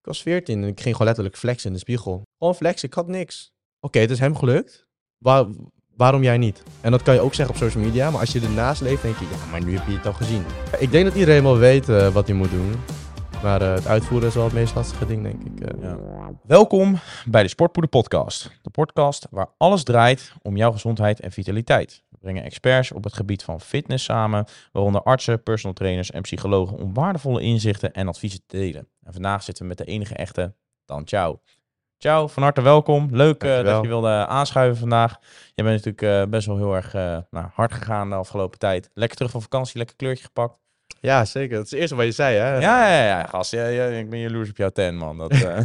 Ik was 14 en ik ging gewoon letterlijk flexen in de spiegel. Gewoon flexen, ik had niks. Oké, het is hem gelukt. Waar, waarom jij niet? En dat kan je ook zeggen op social media, maar als je ernaast leeft, denk je, ja, maar nu heb je het al gezien. Ik denk dat iedereen wel weet eh, wat hij moet doen. Maar eh, het uitvoeren is wel het meest lastige ding, denk ik. eh. Ja. Welkom bij de Sportpoeder Podcast. De podcast waar alles draait om jouw gezondheid en vitaliteit. We brengen experts op het gebied van fitness samen, waaronder artsen, personal trainers en psychologen om waardevolle inzichten en adviezen te delen. En vandaag zitten we met de enige echte Dan Ciao. Ciao, van harte welkom. Leuk eh, dat je wilde aanschuiven vandaag. Je bent natuurlijk best wel heel erg nou, hard gegaan de afgelopen tijd. Lekker terug van vakantie, lekker kleurtje gepakt. Ja, zeker. Dat is het eerste wat je zei, hè? Ja, ja, ja, gast. Ja, ja, ik ben jaloers op jouw ten, man. Dat, eh,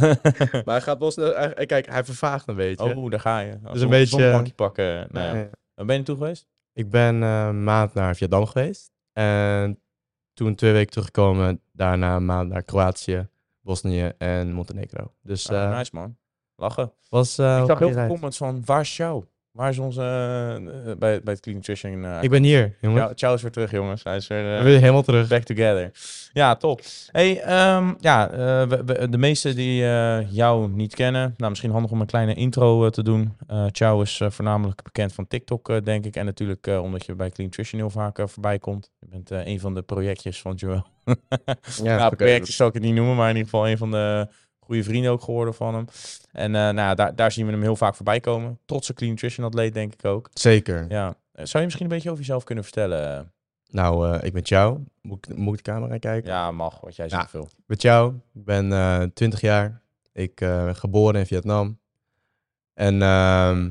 Maar hij gaat wel snel... hij- Kijk, hij vervaagt een beetje. Oh, daar ga je. Als een beetje- zonnebankje pakken. Nou, Ja, ja. ben je naartoe geweest? Ik ben eh, een maand naar Vietnam geweest. En toen twee weken teruggekomen. Daarna een maand naar Kroatië, Bosnië en Montenegro. Dus Ah, eh nice, man. Lachen. was... eh, ik een zag heel veel comments van, waar is Chow? Waar is onze, eh, eh, bij, bij het Clean Nutrition? eh, Ik ben hier, jongen. Chow, Chow is weer terug, jongens. Hij is weer helemaal terug. back together. Ja, top. Hey, ehm, ja, we- we- de meesten die jou niet kennen, nou, misschien handig om een kleine intro te doen. Chow is voornamelijk bekend van TikTok, denk ik. En natuurlijk omdat je bij Clean Nutrition heel vaak voorbij komt. Je bent een van de projectjes van Joel. Ja, oké. projectjes zou ik het niet noemen, maar in ieder geval een van de goede vrienden ook geworden van hem. En eh, nou, daar, daar zien we hem heel vaak voorbij komen. Trotse clean nutrition atleet, denk ik ook. Zeker. Ja. Zou je misschien een beetje over jezelf kunnen vertellen? Nou, eh, ik ben Ciao. Moet ik, moet ik de camera kijken? Ja, mag, wat jij Ja. zegt veel. Ben Ciao. Ik ben eh 20 jaar. Ik ben geboren in Vietnam. En ehm,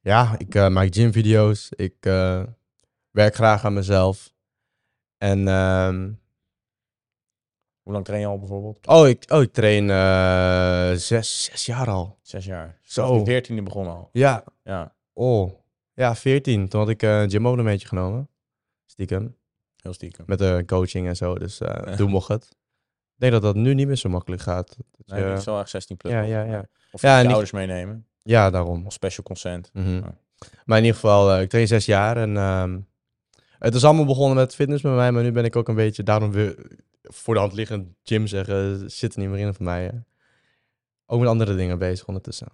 ja, ik maak gymvideo's. Ik werk graag aan mezelf. En ehm, Hoe lang train je al bijvoorbeeld? oh, ik, oh, ik train eh, zes, zes jaar al. Zes jaar. Zo. Je veertiende begonnen al. Ja, Ja, oh. Ja, 14. Toen had ik eh, een gymabonnementje genomen. Stiekem. heel stiekem. Met de coaching en zo. Dus eh, Ja. toen mocht het. Ik denk dat dat nu niet meer zo makkelijk gaat. Dat Nee, het is wel echt 16 plus. ja, ja, ja. Of Ja, ja, je niet- ouders meenemen. Ja, daarom. Of special consent. Mhm. Ja. Maar in ieder geval, eh, ik train zes jaar en ehm, het is allemaal begonnen met fitness bij mij, maar nu ben ik ook een beetje, daarom weer voor de hand liggend gym zeggen, zit er niet meer in voor mij. Ook met andere dingen bezig ondertussen.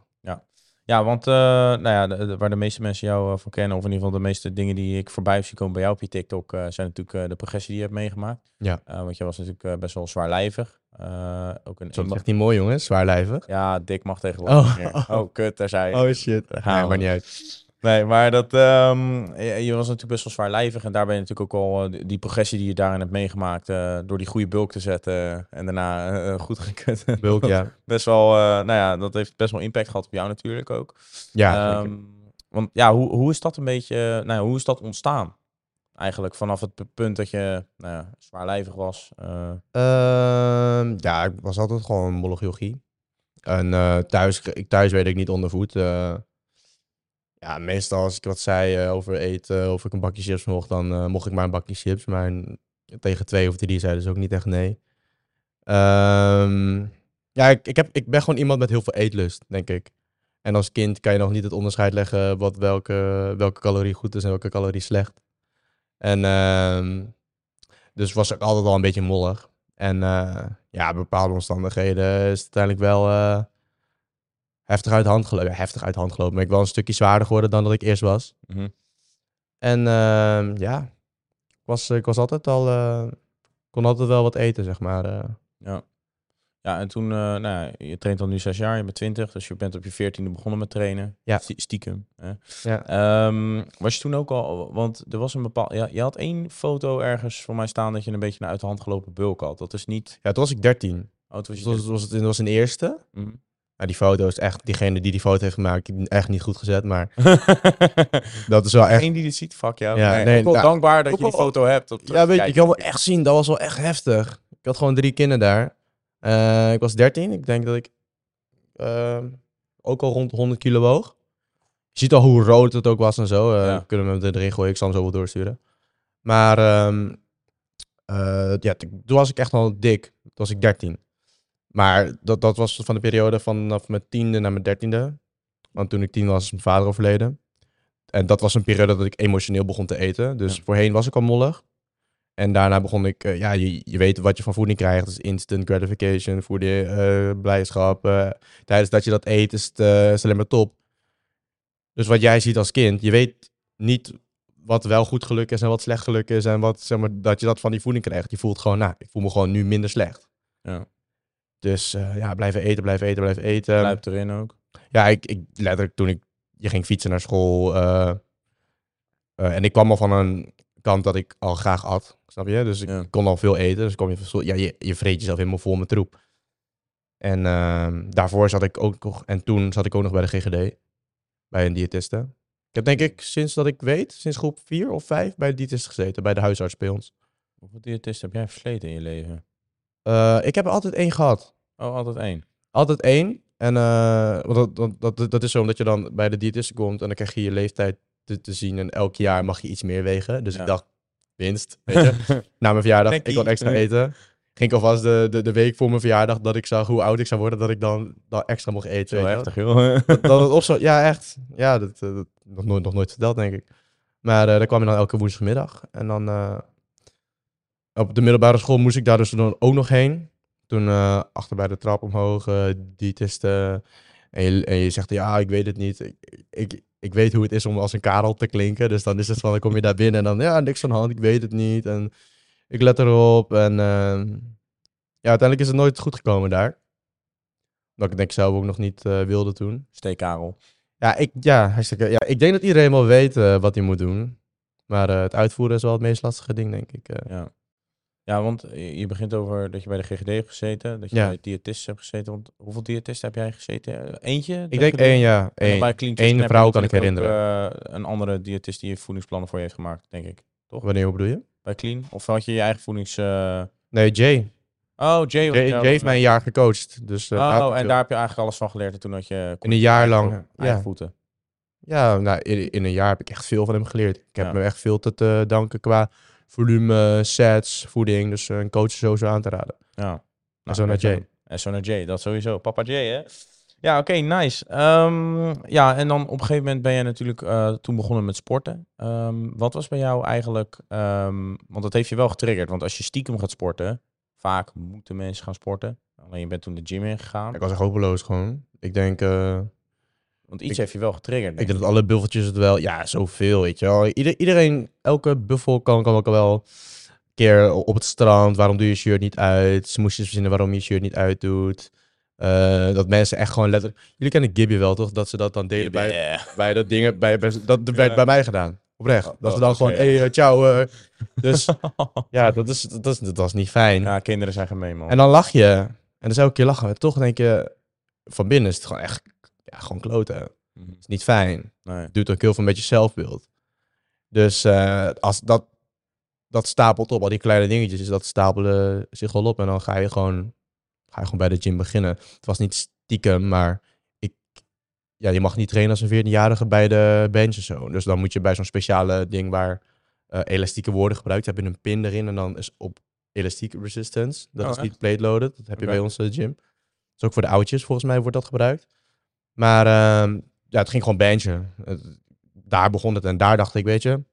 Ja, want eh, nou ja, de- de- waar de meeste mensen jou eh, van kennen, of in ieder geval de meeste dingen die ik voorbij zie komen bij jou op je TikTok, eh, zijn natuurlijk de progressie die je hebt meegemaakt. Ja. Want je was natuurlijk best wel zwaarlijvig. Ook een Dat echt niet mooi jongens, zwaarlijvig. Ja, dik mag tegenwoordig Oh. Oh, kut, daar zei je. Oh shit. Gaan Nee, maar niet uit. Nee, maar dat, ehm, je, je was natuurlijk best wel zwaarlijvig. En daar ben je natuurlijk ook al eh, die, progressie die je daarin hebt meegemaakt, eh, door die goede bulk te zetten en daarna eh, goed gekut. Bulk, ja. Best wel, nou ja, dat heeft best wel impact gehad op jou natuurlijk ook. Ja, Ehm, want ja, hoe, hoe is dat een beetje, nou ja, hoe is dat ontstaan? Eigenlijk vanaf het pu- punt dat je nou ja, zwaarlijvig was. eh, Ehm, ja, ik was altijd gewoon jochie. En thuis, ik, thuis werd ik niet onder voet. Ja, meestal als ik wat zei eh, over eten, of ik een bakje chips mocht, dan eh, mocht ik maar een bakje chips. Maar tegen twee of drie zeiden ze ook niet echt nee. Ehm, ja, ik, ik, heb, ik ben gewoon iemand met heel veel eetlust, denk ik. En als kind kan je nog niet het onderscheid leggen wat welke, welke calorie goed is en welke calorie slecht. En ehm, dus was ik altijd al een beetje mollig. En eh, ja, bepaalde omstandigheden is het uiteindelijk wel heftig uit de hand gelopen. Ja, heftig uit de hand gelopen, maar ik wel een stukje zwaarder geworden dan dat ik eerst was. mhm. En ehm, ja, ik was, ik was altijd al, eh, kon altijd wel wat eten, zeg maar. eh. Ja. Ja, en toen, eh, nou ja, je traint al nu zes jaar, je bent twintig, dus je bent op je veertiende begonnen met trainen. Ja. Stie- Stiekem. Hè. Ja. Ehm, was je toen ook al, want er was een bepaald, ja, je had één foto ergens voor mij staan dat je een beetje een uit de hand gelopen bulk had. Dat is niet, Ja, toen was ik 13. oh, toen was je dat was, was, het, was een eerste. Mhm. Die foto is echt, diegene die die foto heeft gemaakt, die echt niet goed gezet. Maar dat is wel echt... Eén die dit ziet, fuck jou. Ja, nee, nee, ook wel nou, dankbaar dat je die wel- foto hebt. Op Ja, weet je, ik kan wel echt zien, dat was wel echt heftig. Ik had gewoon drie kinderen daar. Eh, ik was 13. Ik denk dat ik ehm, ook al rond 100 kilo woog. Je ziet al hoe rood het ook was en zo. Eh, Ja. Kunnen we hem erin gooien, ik zal hem zo wel doorsturen. Maar ehm, eh, ja, toen was ik echt al dik. Toen was ik 13. Maar dat, dat was van de periode vanaf mijn tiende naar mijn dertiende. Want toen ik tien was, is mijn vader overleden. En dat was een periode dat ik emotioneel begon te eten. Dus Ja. voorheen was ik al mollig. En daarna begon ik, eh, ja, je, je weet wat je van voeding krijgt. Dus instant gratification, voeding, eh, blijdschap. tijdens dat je dat eet is het, eh, is alleen maar top. Dus wat jij ziet als kind, je weet niet wat wel goed geluk is en wat slecht geluk is. En wat, zeg maar, dat je dat van die voeding krijgt. Je voelt gewoon, nou, ik voel me gewoon nu minder slecht. Ja. Dus eh, ja, blijven eten, blijven eten, blijven eten. Blijft erin ook. Ja, ik, ik letterlijk toen ik, je ging fietsen naar school. eh, eh, en ik kwam al van een kant dat ik al graag at. Snap je? Dus ik Ja. kon al veel eten. Dus kom je, van ja, je, je vreet jezelf helemaal vol met troep. En ehm, daarvoor zat ik ook nog, en toen zat ik ook nog bij de GGD. Bij een diëtiste. Ik heb denk ik sinds dat ik weet, sinds groep 4 of 5 bij de diëtist gezeten. Bij de huisarts bij ons. Hoeveel diëtisten heb jij versleten in je leven? Eh, ik heb er altijd één gehad. Oh, altijd één. Altijd één. En want dat, dat, dat, dat is zo omdat je dan bij de diëtist komt en dan krijg je je leeftijd te, te zien. En elk jaar mag je iets meer wegen. Dus Ja. ik dacht, winst. Weet je? Na mijn verjaardag, ik kon extra eten. Ging ik alvast de, de, de week voor mijn verjaardag dat ik zag hoe oud ik zou worden, dat ik dan, dan extra mocht eten. Zo heftig, joh. Dat, dat het zo, ja, echt. Ja, dat, dat nog, nooit, nog nooit verteld, denk ik. Maar eh daar kwam je dan elke woensdagmiddag. En dan op de middelbare school moest ik daar dus dan ook nog heen. Toen eh, achter bij de trap omhoog, eh diëtisten. En je, en je zegt, ja, ik weet het niet. Ik, ik, ik weet hoe het is om als een karel te klinken. Dus dan is het van, dan kom je daar binnen en dan, ja, niks aan de hand, ik weet het niet. En ik let erop. En eh, ja, uiteindelijk is het nooit goed gekomen daar. Dat ik denk zelf ook nog niet wilde toen. Steek Karel. Ja, ik, ja, hartstikke, ja, ik denk dat iedereen wel weet wat hij moet doen. Maar het uitvoeren is wel het meest lastige ding, denk ik. Ja. Ja, want je begint over dat je bij de GGD hebt gezeten, dat je Ja. bij diëtisten hebt gezeten. Want hoeveel diëtisten heb jij gezeten? Eentje? ik denk één, ja. En dan Één. bij Clean één Chicken heb je vrouw kan ik ook, eh, een andere diëtist die je voedingsplannen voor je heeft gemaakt, denk ik. Wanneer, hoe bedoel je? Bij Clean? Of had je je eigen voedings... eh, Nee, Jay. Oh, Jay. Jay, heeft mij een jaar gecoacht. Dus, eh, Oh, en daar heb je eigenlijk alles van geleerd. En toen had je... In een jaar lang, ja. voeten. Ja, nou, in, in een jaar heb ik echt veel van hem geleerd. Ik heb Ja. me echt veel te danken qua volume, sets, voeding. Dus eh, een coach is sowieso aan te raden. Ja. En zo naar Jay. En zo naar Jay, dat sowieso. Papa Jay, hè? Ja, oké, nice. Ehm, ja, en dan op een gegeven moment ben je natuurlijk eh, toen begonnen met sporten. Ehm, wat was bij jou eigenlijk, ehm, want dat heeft je wel getriggerd. Want als je stiekem gaat sporten, vaak moeten mensen gaan sporten. Alleen je bent toen de gym ingegaan. Ik was echt hopeloos gewoon. Ik denk, eh, Want iets ik- heeft je wel getriggerd. ik denk denk dat alle buffeltjes het wel... Ja, zoveel, weet je wel. Ieder, iedereen, elke buffel kan, kan ook wel een keer op het strand. Waarom doe je je shirt niet uit? Smoesjes verzinnen waarom je shirt niet uitdoet. Eh, dat mensen echt gewoon letterlijk... Jullie kennen Gibby wel, toch? Dat ze dat dan deden bij, Yeah. bij dat dingen... Bij, bij, dat werd Ja. bij mij gedaan. Oprecht. Oh, dat ze oh, dan gewoon... Hé, hey, eh, ciao. eh. Dus ja, dat is, dat, is, dat was niet fijn. Ja, kinderen zijn gemeen, man. En dan lach je. En dan is elke keer lachen. En toch denk je... Van binnen is het gewoon echt... Ja, gewoon kloten. Het Mhm. is niet fijn. Nee. doet ook heel veel met je zelfbeeld. Dus eh, als dat, dat stapelt op, al die kleine dingetjes, dat stapelen zich wel op. En dan ga je gewoon, ga je gewoon bij de gym beginnen. Het was niet stiekem, maar ik, ja, je mag niet trainen als een 14-jarige bij de bench en zo. Dus dan moet je bij zo'n speciale ding waar eh, elastieke woorden gebruikt, heb je een pin erin en dan is op elastiek resistance. Dat Oh, is echt? niet plate loaded. Dat heb je bij onze gym. Dat is ook voor de oudjes, volgens mij wordt dat gebruikt. Maar ehm, ja, het ging gewoon benchen. Het- daar begon het en daar dacht ik, weet je,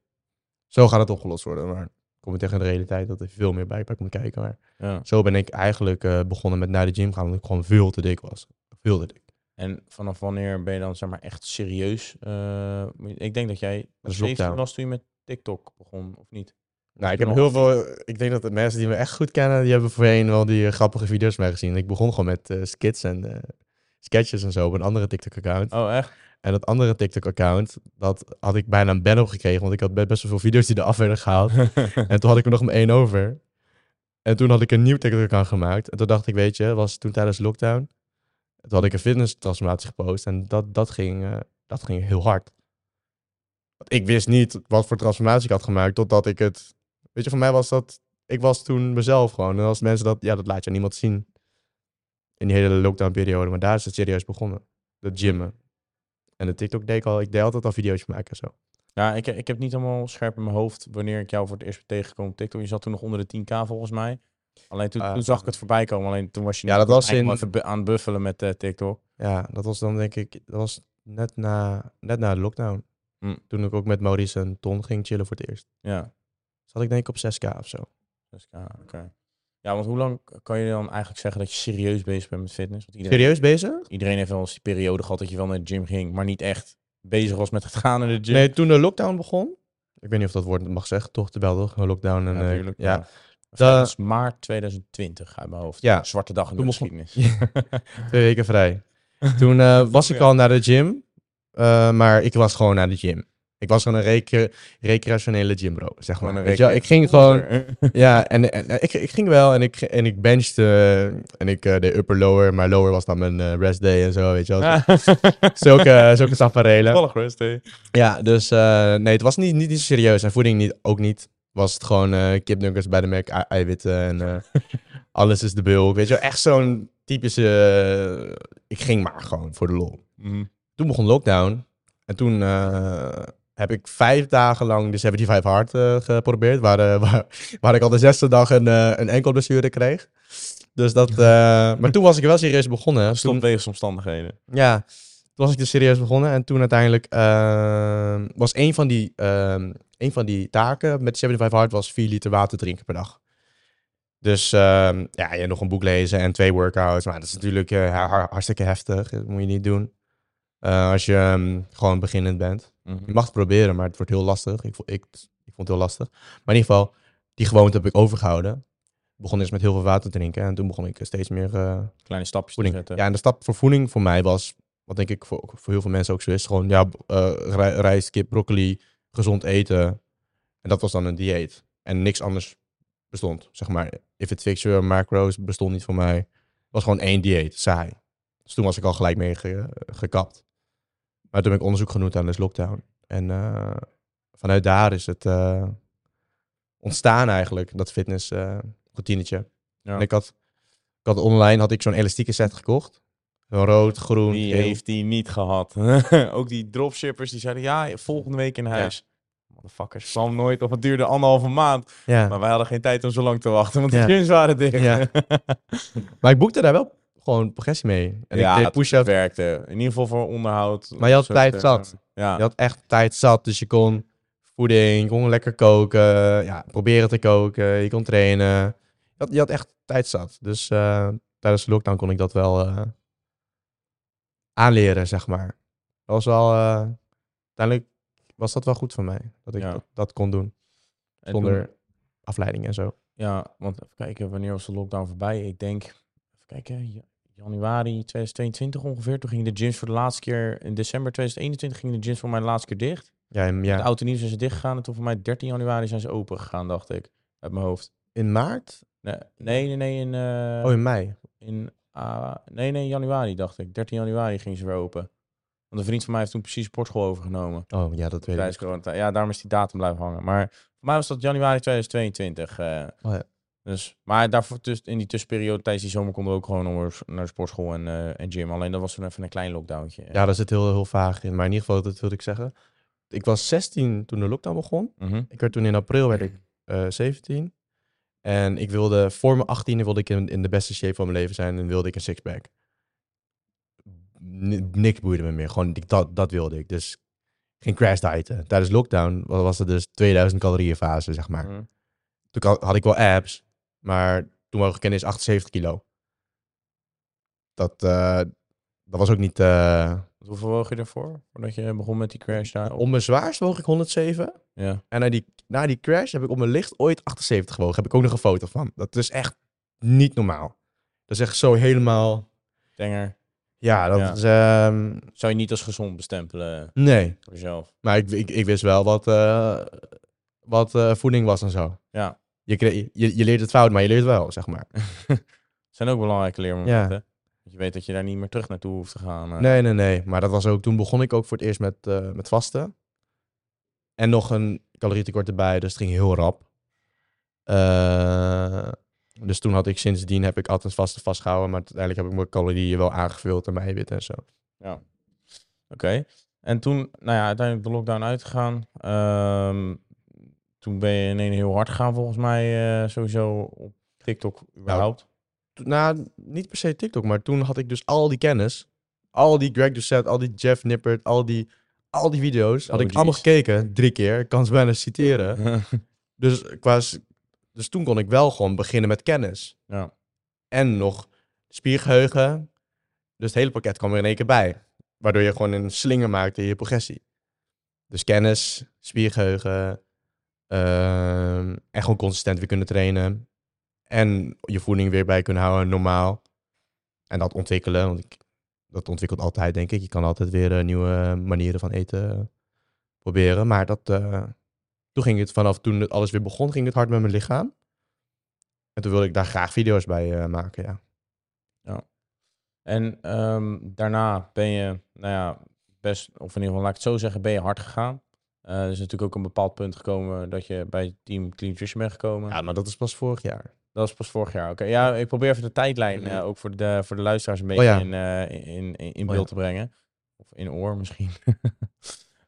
zo gaat het opgelost worden. Maar kom je tegen de realiteit dat er veel meer bij komt kijken. Maar Ja. zo ben ik eigenlijk eh, begonnen met naar de gym gaan, omdat ik gewoon veel te dik was. Veel te dik. En vanaf wanneer ben je dan zeg maar echt serieus? eh, ik denk dat jij Dat is 17 lockdown. was toen je met TikTok begon, of niet? Nou, ik heb heel veel. Ik denk dat de mensen die me echt goed kennen, die hebben voorheen wel die grappige video's van mij gezien. Ik begon gewoon met eh, skits en sketches en zo op een andere TikTok-account. Oh, echt? En dat andere TikTok-account, dat had ik bijna een ban op gekregen, want ik had be- best wel veel video's die eraf werden gehaald. en toen had ik er nog maar één over. En toen had ik een nieuw TikTok-account gemaakt. En toen dacht ik, weet je, was toen tijdens lockdown. Toen had ik een fitness-transformatie gepost en dat, dat, ging, eh, dat ging heel hard. Want ik wist niet wat voor transformatie ik had gemaakt, totdat ik het... Weet je, voor mij was dat... Ik was toen mezelf gewoon. En als mensen dat... Ja, dat laat je aan niemand zien. In die hele lockdown-periode. Maar daar is het serieus begonnen. De gymmen. En de TikTok deed ik al... Ik deed altijd al video's maken en zo. Ja, ik, ik heb niet helemaal scherp in mijn hoofd wanneer ik jou voor het eerst tegengekomen op TikTok. Je zat toen nog onder de 10k volgens mij. Alleen toen, Ah, toen zag ik het voorbij komen. Alleen toen was je Ja, dat was in- even aan het buffelen met eh, TikTok. Ja, dat was dan denk ik... Dat was net na, net na de lockdown. Hm. Toen ik ook met Maurice en Ton ging chillen voor het eerst. Ja. Zat ik denk ik op 6k of zo. 6K, oké. Ja, want hoe lang kan je dan eigenlijk zeggen dat je serieus bezig bent met fitness? Want iedereen, Serieus bezig? iedereen heeft wel eens die periode gehad dat je wel naar de gym ging, maar niet echt bezig was met het gaan naar de gym. Nee, toen de lockdown begon. Ik weet niet of dat woord mag zeggen, toch? De bel toch? Lockdown. En, Ja, eh, ja. Dat is maart 2020 uit mijn hoofd. Ja. Zwarte dag in de geschiedenis. Twee weken vrij. Toen eh, was ik al naar de gym. eh, maar ik was gewoon naar de gym. Ik was gewoon een recre- recreationele gym bro, zeg maar. Weet je ik ging gewoon... Ja, en, en, en ik, ik ging wel en ik, en ik benchte eh, en ik eh, deed upper-lower. Maar lower was dan mijn eh, rest day en zo, weet je wel. Zulke, zulke tafereelen. Toevallig rust, hè? Ja, dus nee, het was niet, niet, niet zo serieus. En voeding niet, ook niet. Was het gewoon kipnuggets bij de Mac, ei- eiwitten en alles is de bulk. Weet je wel, echt zo'n typische... ik ging maar gewoon voor de lol. Mhm. Toen begon lockdown. En toen heb ik vijf dagen lang de 75 hard eh, geprobeerd. Waar, eh, waar, waar ik al de zesde dag een, eh een enkelblessure kreeg. Dus dat... maar toen was ik wel serieus begonnen. Stond wegens omstandigheden. ja, toen was ik dus serieus begonnen. En toen uiteindelijk eh, was een van, die, eh, een van die taken met 75 hard was 4 liter water drinken per dag. Dus eh, ja, je nog een boek lezen en twee workouts. Maar dat is natuurlijk har- hartstikke heftig. Dat moet je niet doen. Als je ehm, gewoon beginnend bent. Mhm. Je mag het proberen, maar het wordt heel lastig. Ik, ik, ik vond het heel lastig. Maar in ieder geval, die gewoonte heb ik overgehouden. Ik begon eerst met heel veel water te drinken. En toen begon ik steeds meer eh, Kleine stapjes te voeding. zetten. Ja, en de stap voor voeding voor mij was, wat denk ik voor, voor heel veel mensen ook zo is, gewoon ja, eh, rij- rijst, kip, broccoli, gezond eten. En dat was dan een dieet. En niks anders bestond, zeg maar. If it fix your macros bestond niet voor mij. Het was gewoon één dieet, saai. Dus toen was ik al gelijk mee ge- gekapt. Maar toen ik onderzoek genoemd aan de lockdown. En eh, vanuit daar is het eh, ontstaan eigenlijk, dat fitness routinetje. Ja. En ik had, ik had online had ik zo'n elastieke set gekocht. Zo'n rood, groen, geel. heeft die niet gehad? Ook die dropshippers die zeiden, ja, volgende week in huis. Motherfuckers, kwam nooit of het duurde anderhalve maand. Ja. Maar wij hadden geen tijd om zo lang te wachten, want de Ja. gyms waren dicht. Ja. Maar ik boekte daar wel gewoon progressie mee. En ja, ik deed het push-ups. werkte. In ieder geval voor onderhoud. Maar je had tijd te- zat. Ja. Je had echt tijd zat, dus je kon voeding, je kon lekker koken, ja, proberen te koken, je kon trainen. Je had, je had echt tijd zat. Dus eh, tijdens de lockdown kon ik dat wel eh, aanleren, zeg maar. Dat was wel, eh, uiteindelijk was dat wel goed voor mij, dat ik Ja. dat, dat kon doen, En zonder toen- afleiding en zo. ja, want even kijken, wanneer was de lockdown voorbij? Ik denk, even kijken, januari 2022 ongeveer. Toen gingen de gyms voor de laatste keer, in december 2021 gingen de gyms voor mij de laatste keer dicht. Ja, en- De ja. oud en nieuw zijn ze dicht gegaan en toen voor mij 13 januari zijn ze open gegaan, dacht ik. Uit mijn hoofd. in maart? Nee, nee, nee, nee in, eh, Oh, in mei. in ah, nee, nee, januari dacht ik. 13 januari gingen ze weer open. Want een vriend van mij heeft toen precies sportschool overgenomen. Oh, ja, dat weet ik. Ja, daarom is die datum blijven hangen. Maar voor mij was dat januari 2022. eh. Oh ja. Dus, maar daarvoor tuss- in die tussenperiode tijdens die zomer konden we ook gewoon naar, de sportschool en, eh, en gym. Alleen dat was toen even een klein lockdowntje. Ja, daar zit heel, heel vaag in. Maar in ieder geval, dat wilde ik zeggen. Ik was 16 toen de lockdown begon. Mhm. Ik werd toen in april werd ik eh 17. En ik wilde, voor mijn 18e wilde ik in, in de beste shape van mijn leven zijn en wilde ik een sixpack. N- niks boeide me meer. Gewoon, ik, dat, dat wilde ik. Dus geen crash dieten. Tijdens lockdown wa- was het dus 2000 calorieën fase, zeg maar. Mhm. Toen had- had ik wel abs, maar toen woog ik kennis 78 kilo. Dat, eh, dat was ook niet... eh, Hoeveel woog je ervoor? Voordat je begon met die crash daar? op mijn zwaarst woog ik 107. Ja. En na die, na die crash heb ik op mijn licht ooit 78 gewogen. Heb ik ook nog een foto van. Dat is echt niet normaal. Dat is echt zo helemaal... Denger. Ja, dat Ja. is... ehm, Zou je niet als gezond bestempelen nee. voor jezelf? Maar ik, ik, ik wist wel wat, eh, wat voeding was en zo. Ja. Je, je, je leert het fout, maar je leert wel, zeg maar. zijn ook belangrijke leermomenten. Dat je weet dat je daar niet meer terug naartoe hoeft te gaan. eh. Nee, nee, nee. Maar dat was ook... Toen begon ik ook voor het eerst met, eh, met vasten. En nog een calorietekort erbij, dus het ging heel rap. Eh, dus toen had ik sindsdien heb ik altijd vasten vastgehouden. Maar uiteindelijk heb ik mijn calorieën wel aangevuld en mijn eiwitten en zo. Ja. Oké. En toen, nou ja, uiteindelijk de lockdown uitgegaan. Ehm, toen ben je in één heel hard gegaan volgens mij eh, sowieso op TikTok überhaupt. Toen- Nou, niet per se TikTok, maar toen had ik dus al die kennis. Al die Greg Doucette, al die Jeff Nippert, al die, al die video's. Had ik OG's. allemaal gekeken, drie keer. Ik kan ze bijna citeren. Dus qua... Dus toen kon ik wel gewoon beginnen met kennis. Ja. En nog spiergeheugen. Dus het hele pakket kwam er in één keer bij. Waardoor je gewoon een slinger maakte in je progressie. Dus kennis, spiergeheugen. Ehm, en gewoon consistent weer kunnen trainen. En je voeding weer bij kunnen houden, normaal. En dat ontwikkelen, want ik, dat ontwikkelt altijd, denk ik. Je kan altijd weer eh, nieuwe manieren van eten proberen. Maar dat, eh, toen ging het vanaf toen het alles weer begon, ging het hard met mijn lichaam. En toen wilde ik daar graag video's bij eh, maken, ja. En ehm, daarna ben je, nou ja, best, of in ieder geval laat ik het zo zeggen, ben je hard gegaan. Eh, er is natuurlijk ook een bepaald punt gekomen dat je bij team Clean Nutrition bent gekomen. Ja, maar dat is pas vorig jaar. Dat was pas vorig jaar. Oké, ja, ik probeer even de tijdlijn eh, ook voor de, voor de luisteraars een beetje ja. in, eh, in, in, in Oh beeld ja. te brengen. Of in oor misschien.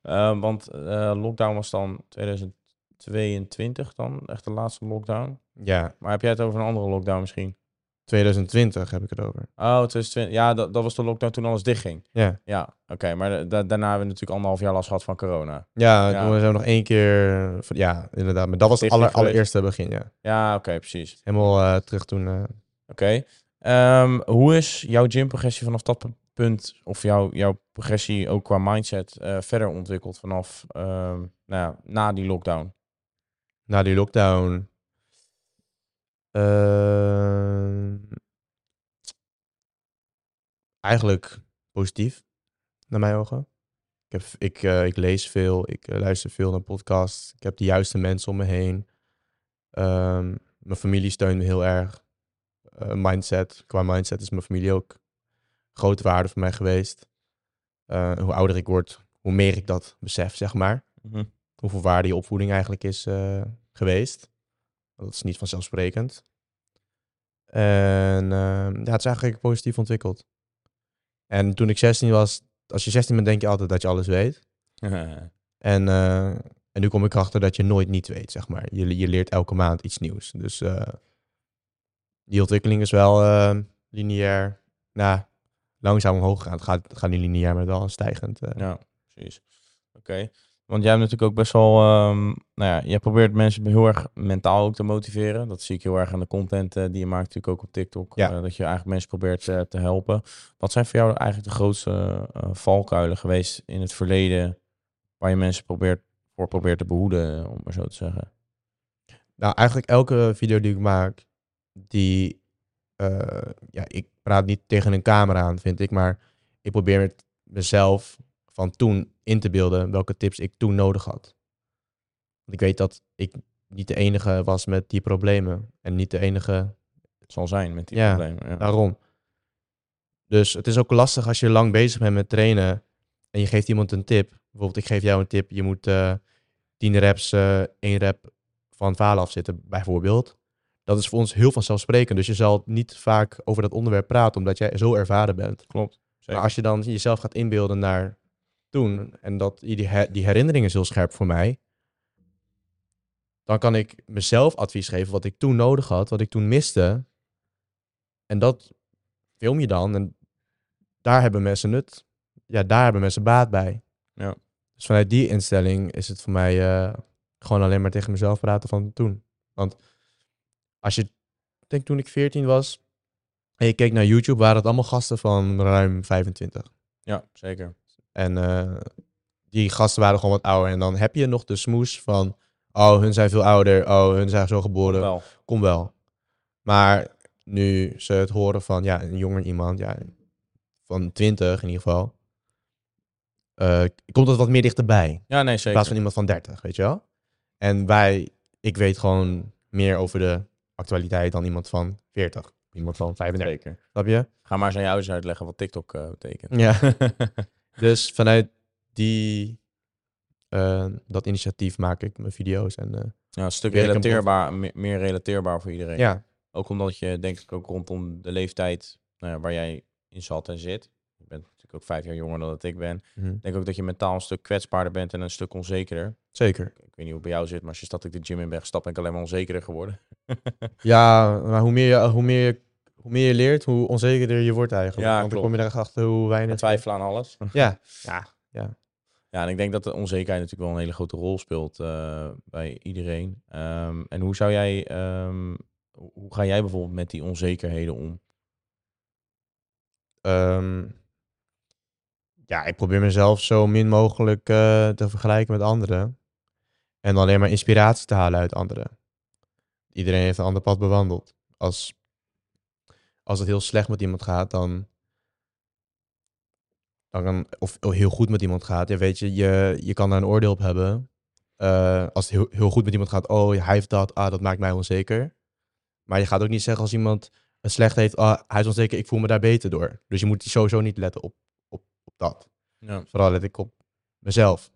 Want lockdown was dan 2022 dan, echt de laatste lockdown. Ja, Maar heb jij het over een andere lockdown misschien? 2020 heb ik het over. Oh, 2020. Ja, dat, dat was de lockdown toen alles dichtging. Ja, Ja, oké. maar da- da- daarna hebben we natuurlijk anderhalf jaar last gehad van corona. ja, Ja. toen zijn we nog één keer... Ja, inderdaad. Maar dat was het aller, allereerste begin, ja. Ja, oké, precies. Helemaal eh, terug toen... eh, Oké. Ehm, hoe is jouw gymprogressie vanaf dat punt, of jouw, jouw progressie ook qua mindset, eh, verder ontwikkeld vanaf ehm, nou ja, na die lockdown? na die lockdown. Ehm, eigenlijk positief, naar mijn ogen. Ik, heb, ik, eh, ik lees veel, ik eh, luister veel naar podcasts. Ik heb de juiste mensen om me heen. Ehm, mijn familie steunt me heel erg. Eh, mindset, qua mindset is mijn familie ook grote waarde voor mij geweest. Hoe ouder ik word, hoe meer ik dat besef, zeg maar hoeveel waarde je opvoeding eigenlijk is geweest. Dat is niet vanzelfsprekend. En ehm, ja, het is eigenlijk positief ontwikkeld. En toen ik 16 was, als je 16 bent, denk je altijd dat je alles weet. En, eh, en nu kom ik erachter dat je nooit niet weet, zeg maar. Je, je leert elke maand iets nieuws. Dus eh, die ontwikkeling is wel eh, lineair, nou, langzaam omhoog gegaan. Het gaat, het gaat niet lineair, maar wel stijgend. eh. Ja, precies. Oké. Want jij hebt natuurlijk ook best wel, ehm, nou ja, jij probeert mensen heel erg mentaal ook te motiveren. Dat zie ik heel erg aan de content eh, die je maakt natuurlijk ook op TikTok. Ja. eh, dat je eigenlijk mensen probeert eh, te helpen. Wat zijn voor jou eigenlijk de grootste valkuilen geweest in het verleden waar je mensen probeert, voor probeert te behoeden, om maar zo te zeggen? Nou, eigenlijk elke video die ik maak, die, ja, ik praat niet tegen een camera aan, vind ik, maar ik probeer met mezelf van toen in te beelden welke tips ik toen nodig had. Want ik weet dat ik niet de enige was met die problemen en niet de enige Het zal zijn met die Ja, problemen. Ja. daarom. Dus het is ook lastig als je lang bezig bent met trainen en je geeft iemand een tip. Bijvoorbeeld, ik geef jou een tip, je moet eh 10 reps, eh 1 rep van falen afzitten, bijvoorbeeld. Dat is voor ons heel vanzelfsprekend. Dus je zal niet vaak over dat onderwerp praten, omdat jij zo ervaren bent. Klopt. Zeker. Maar als je dan jezelf gaat inbeelden naar toen, en dat die, die herinnering is heel scherp voor mij, dan kan ik mezelf advies geven wat ik toen nodig had, wat ik toen miste. En dat film je dan en daar hebben mensen nut. Ja, daar hebben mensen baat bij. Ja. Dus vanuit die instelling is het voor mij eh, gewoon alleen maar tegen mezelf praten van toen. Want als je, ik denk toen ik 14 was, en je keek naar YouTube, waren het allemaal gasten van ruim 25. Ja, zeker. En eh, die gasten waren gewoon wat ouder. En dan heb je nog de smoes van, oh, hun zijn veel ouder. Oh, hun zijn zo geboren. Wel. Kom wel. Maar nu ze het horen van, ja, een jonger iemand, ja, van 20 in ieder geval, eh, komt het wat meer dichterbij. Ja, nee, In zeker. plaats van iemand van 30, weet je wel? En wij, ik weet gewoon meer over de actualiteit dan iemand van 40. Iemand van 35. Zeker. Snap je? Ga maar eens aan jou eens uitleggen wat TikTok eh, betekent. Ja. dus vanuit die, eh, dat initiatief maak ik mijn video's. En eh, Ja, een stuk relateerbaar, me- meer relateerbaar voor iedereen. ja, Ook omdat je denk ik ook rondom de leeftijd nou ja, waar jij in zat en zit. Je bent natuurlijk ook vijf jaar jonger dan dat ik ben. mhm. Denk ook dat je mentaal een stuk kwetsbaarder bent en een stuk onzekerder. zeker. Ik weet niet hoe het bij jou zit, maar als je stad ik de gym in ben gestapt, ben ik alleen maar onzekerder geworden. Ja, maar hoe meer, je, hoe, meer je, hoe meer je leert, hoe onzekerder je wordt eigenlijk. Ja, Want dan klopt. kom je erachter hoe En weinig... twijfelen aan alles. Ja, ja, ja. Ja, en ik denk dat de onzekerheid natuurlijk wel een hele grote rol speelt eh, bij iedereen. Ehm, en hoe zou jij, ehm, hoe hoe ga jij bijvoorbeeld met die onzekerheden om? Ehm, ja, ik probeer mezelf zo min mogelijk eh, te vergelijken met anderen. En alleen maar inspiratie te halen uit anderen. Iedereen heeft een ander pad bewandeld. Als, als het heel slecht met iemand gaat, dan. dan kan, of heel goed met iemand gaat. Ja, weet je, je, je kan daar een oordeel op hebben. Eh, als het heel, heel goed met iemand gaat, oh, hij heeft dat, ah, dat maakt mij onzeker. Maar je gaat ook niet zeggen als iemand het slecht heeft, ah, hij is onzeker, ik voel me daar beter door. Dus je moet sowieso niet letten op, op, op dat. Ja. Vooral let ik op mezelf.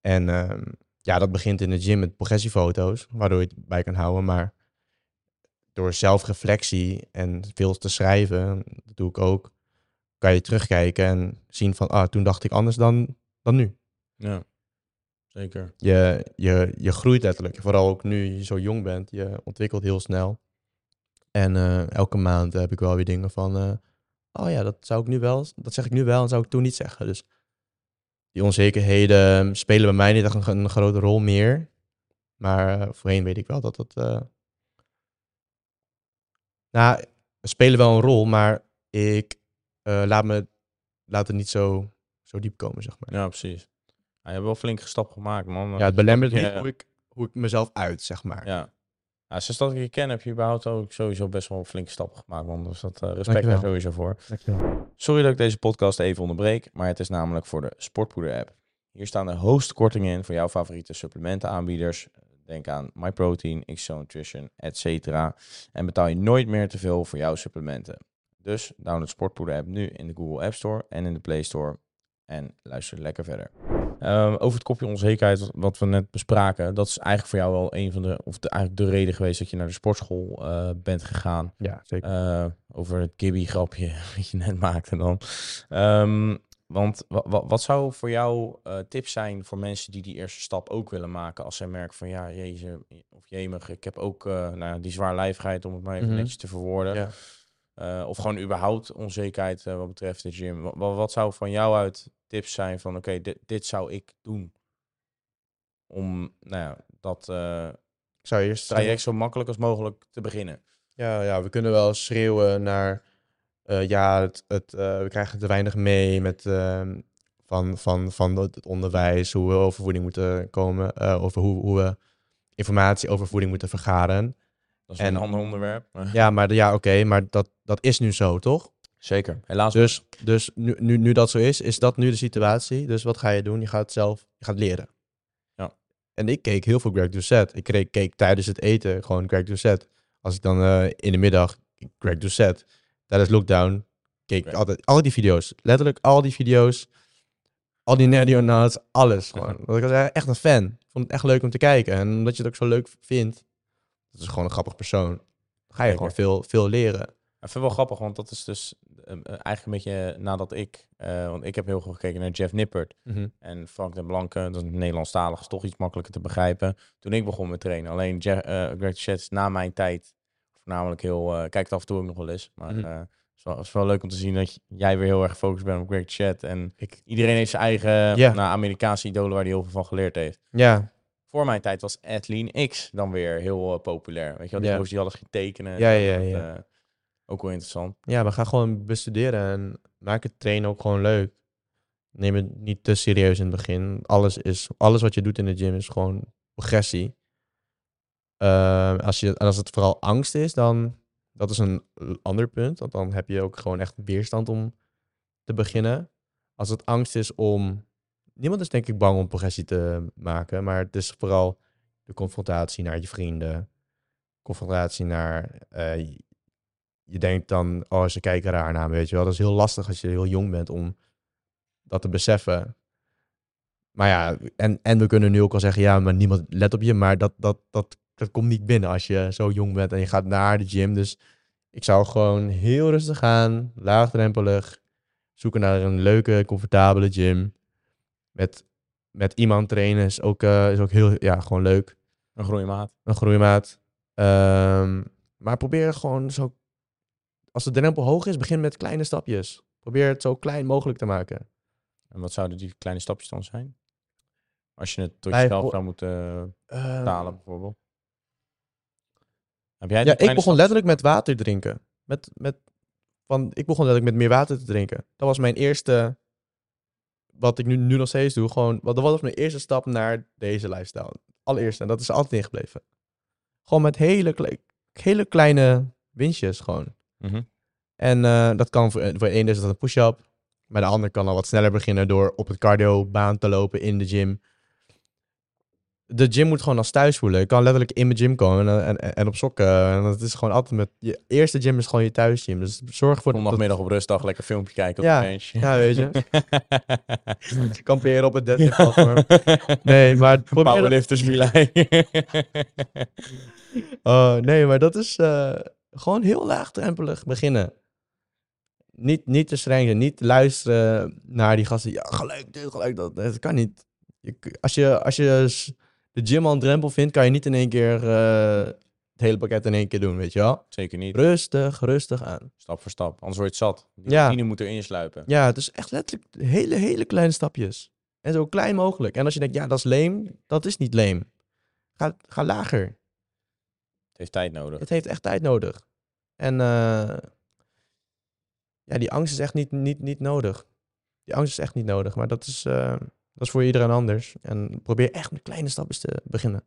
En ehm, ja, dat begint in de gym met progressiefoto's, waardoor je het bij kan houden. Maar door zelfreflectie en veel te schrijven, dat doe ik ook, kan je terugkijken en zien van, ah, toen dacht ik anders dan, dan nu. ja, zeker. Je, je, je groeit letterlijk. Vooral ook nu je zo jong bent. Je ontwikkelt heel snel. En eh, elke maand heb ik wel weer dingen van... eh, oh ja, dat zou ik nu wel... Dat zeg ik nu wel en zou ik toen niet zeggen. Dus die onzekerheden spelen bij mij niet echt een, een grote rol meer. Maar eh, voorheen weet ik wel dat dat... Nou, spelen wel een rol, maar ik eh, laat, me, laat het niet zo, zo diep komen, zeg maar. Ja, precies. Ja, je hebt wel flinke stap gemaakt, man. Ja, het belemmert niet ja. hoe ik, hoe ik mezelf uit, zeg maar. Ja. ja, sinds dat ik je ken heb je überhaupt ook sowieso best wel een flinke stap gemaakt, man. Dus dat eh, respect daar sowieso voor. Sorry dat ik deze podcast even onderbreek, maar het is namelijk voor de Sportpoeder app. Hier staan de hoogste kortingen in voor jouw favoriete supplementenaanbieders. Denk aan MyProtein, XO Nutrition, etc. En betaal je nooit meer te veel voor jouw supplementen. Dus download Sportpoeder app nu in de Google App Store en in de Play Store. En luister lekker verder. Ehm, over het kopje onzekerheid, wat- wat we net bespraken, dat is eigenlijk voor jou wel een van de, of de, eigenlijk de reden geweest dat je naar de sportschool eh, bent gegaan. Ja, zeker. Eh, over het Gibby-grapje wat je net maakte dan. Ehm, want wa- wa- wat zou voor jou eh, tips zijn voor mensen die die eerste stap ook willen maken? Als zij merken van ja, jezus, of jemig, ik heb ook eh, nou, ja, die zwaarlijvigheid om het maar even Mhm. netjes te verwoorden. Ja. Eh, of gewoon überhaupt onzekerheid wat betreft de gym. Wat, wat zou van jou uit tips zijn van oké, dit, dit zou ik doen? Om nou ja, dat Ik zou eerst... traject zo makkelijk als mogelijk te beginnen. Ja, ja, we kunnen wel schreeuwen naar... eh, ja, het, het, eh, we krijgen te weinig mee met, ehm, van, van, van het onderwijs, hoe we over voeding moeten komen, eh, over hoe, hoe we informatie over voeding moeten vergaren. Dat is En- een ander onderwerp. maar- Ja, maar ja, oké, maar dat, dat is nu zo, toch? Zeker. Helaas. Dus, dus nu, nu, nu dat zo is, is dat nu de situatie. Dus wat ga je doen? Je gaat zelf je gaat leren. Ja. En ik keek heel veel Greg Doucette. Ik keek, keek tijdens het eten gewoon Greg Doucette. Als ik dan in de middag Greg Doucette, tijdens lockdown, keek ik altijd al die video's. Letterlijk al die video's. Al die nots, alles gewoon. Want ik was echt een fan. Ik vond het echt leuk om te kijken. En omdat je het ook zo leuk vindt, dat is gewoon een grappig persoon. Ga je gewoon veel, veel leren. Ik vind het wel grappig, want dat is dus eh, eh, eigenlijk een beetje nadat ik... eh, want ik heb heel veel gekeken naar Jeff Nippert. En Frank de Blanke, dat is Nederlandstalig, is toch iets makkelijker te begrijpen. Toen ik begon met trainen. Alleen Jeff, eh Greg na mijn tijd voornamelijk heel... eh kijk het af en toe ook nog wel eens. Maar eh, het, is wel, het is wel leuk om te zien dat jij weer heel erg gefocust bent op Greg Chat. En Ik, iedereen heeft zijn eigen Ja. nou, Amerikaanse idolen waar hij heel veel van geleerd heeft. ja, Voor mijn tijd was Adeline X dan weer heel eh, populair. Weet je wel, die gozer die alles ging tekenen. Ja, ja, ja. eh, ook wel interessant. Ja, maar ga gewoon bestuderen en maak het trainen ook gewoon leuk. Neem het niet te serieus in het begin. Alles, is, alles wat je doet in de gym is gewoon progressie. Ehm, als, je, als het vooral angst is, dan dat is een ander punt. Want dan heb je ook gewoon echt weerstand om te beginnen. Als het angst is om... Niemand is denk ik bang om progressie te maken. Maar het is vooral de confrontatie naar je vrienden. Confrontatie naar... eh, je denkt dan, oh, ze kijken raar naar me, weet je wel. Dat is heel lastig als je heel jong bent om dat te beseffen. Maar ja, en, en we kunnen nu ook al zeggen, ja, maar niemand let op je. Maar dat, dat, dat, dat komt niet binnen als je zo jong bent en je gaat naar de gym. Dus ik zou gewoon heel rustig gaan, laagdrempelig. Zoeken naar een leuke, comfortabele gym. Met, met iemand trainen is ook, eh, is ook heel, ja, gewoon leuk Een groeimaat. een groeimaat. Ehm, maar probeer gewoon zo... Als de drempel hoog is, begin met kleine stapjes. Probeer het zo klein mogelijk te maken. En wat zouden die kleine stapjes dan zijn? Als je het tot jezelf zou moeten Ehm, vertalen, bijvoorbeeld. Heb jij Ja, ik begon letterlijk met water drinken. Met, met, van, ik begon letterlijk met meer water te drinken. Dat was mijn eerste, wat ik nu, nu nog steeds doe. Gewoon, wat, dat was mijn eerste stap naar deze lifestyle. Allereerst, en dat is altijd ingebleven. Gewoon met hele, hele kleine winstjes gewoon. Mhm. En eh, dat kan voor, voor de ene is dat een push-up. Maar de ander kan al wat sneller beginnen door op het cardiobaan te lopen in de gym. De gym moet gewoon als thuis voelen. Je kan letterlijk in mijn gym komen en, en, en op sokken. En dat is gewoon altijd met... Je eerste gym is gewoon je thuisgym. Dus zorg voor... dat- Zondagmiddag op rustdag lekker filmpje kijken op Ja, de bench. Ja, weet je. Kamperen op het deadlift platform. Nee, maar... Powerlifters Milai. Oh, nee, maar dat is eh, gewoon heel laagdrempelig beginnen. Niet, niet te streng zijn, niet luisteren naar die gasten. Ja, gelijk dit, gelijk dat. Dat kan niet. Je, als, je, als je de gym al een drempel vindt, kan je niet in één keer eh, het hele pakket in één keer doen, weet je wel? Zeker niet. Rustig, rustig aan. Stap voor stap. Anders word je het zat. Die Ja. routine moet erin sluipen. Ja, het is echt letterlijk hele, hele kleine stapjes. En zo klein mogelijk. En als je denkt, ja, dat is leem, dat is niet leem. Ga, ga lager. Het heeft tijd nodig. Het heeft echt tijd nodig. En eh, ja, die angst is echt niet, niet, niet nodig. Die angst is echt niet nodig. Maar dat is, eh, dat is voor iedereen anders. En probeer echt met kleine stapjes te beginnen.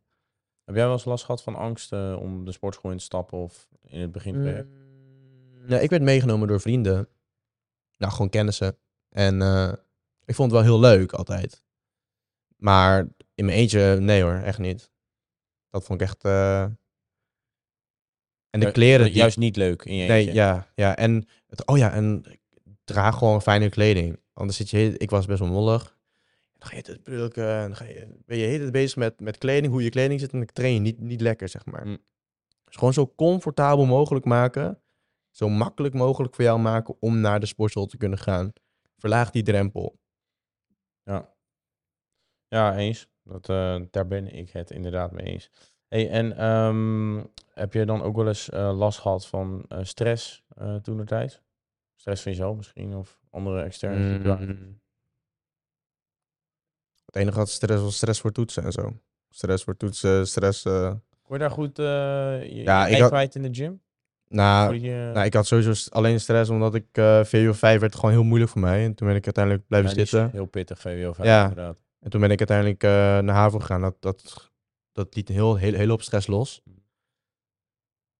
Heb jij wel eens last gehad van angst eh, om de sportschool in te stappen of in het begintraject? Mm, ja, ik werd meegenomen door vrienden. Nou, gewoon kennissen. En eh, ik vond het wel heel leuk altijd. Maar in mijn eentje, nee hoor, echt niet. Dat vond ik echt... eh, En de kleren... die- Juist niet leuk in je Nee, eentje. ja, ja. En het, oh ja, en draag gewoon fijne kleding. Anders zit je, ik was best wel mollig. Dan ga je het brulken en dan ga je, ben je heel bezig met, met kleding, hoe je kleding zit en dan train je niet, niet lekker, zeg maar. Mm. Dus gewoon zo comfortabel mogelijk maken, zo makkelijk mogelijk voor jou maken om naar de sportschool te kunnen gaan. Verlaag die drempel. Ja, ja eens. Dat, eh, daar ben ik het inderdaad mee eens. Hey, en ehm, heb je dan ook wel eens eh, last gehad van eh, stress eh toen de tijd? Stress van jezelf misschien of andere externe situaties? Mm. Het enige wat stress was stress voor toetsen en zo. Stress voor toetsen, stress... eh, Kon je daar goed je, Ja, je ik had- kwijt in de gym? nou, je- Nou, ik had sowieso alleen stress omdat ik eh VWO 5 werd gewoon heel moeilijk voor mij. En toen ben ik uiteindelijk blijven Ja, zitten. Heel pittig, VWO 5 Ja. inderdaad. En toen ben ik uiteindelijk naar HAVO gegaan. Dat, dat, dat liet een heel, heel, heel hoop stress los.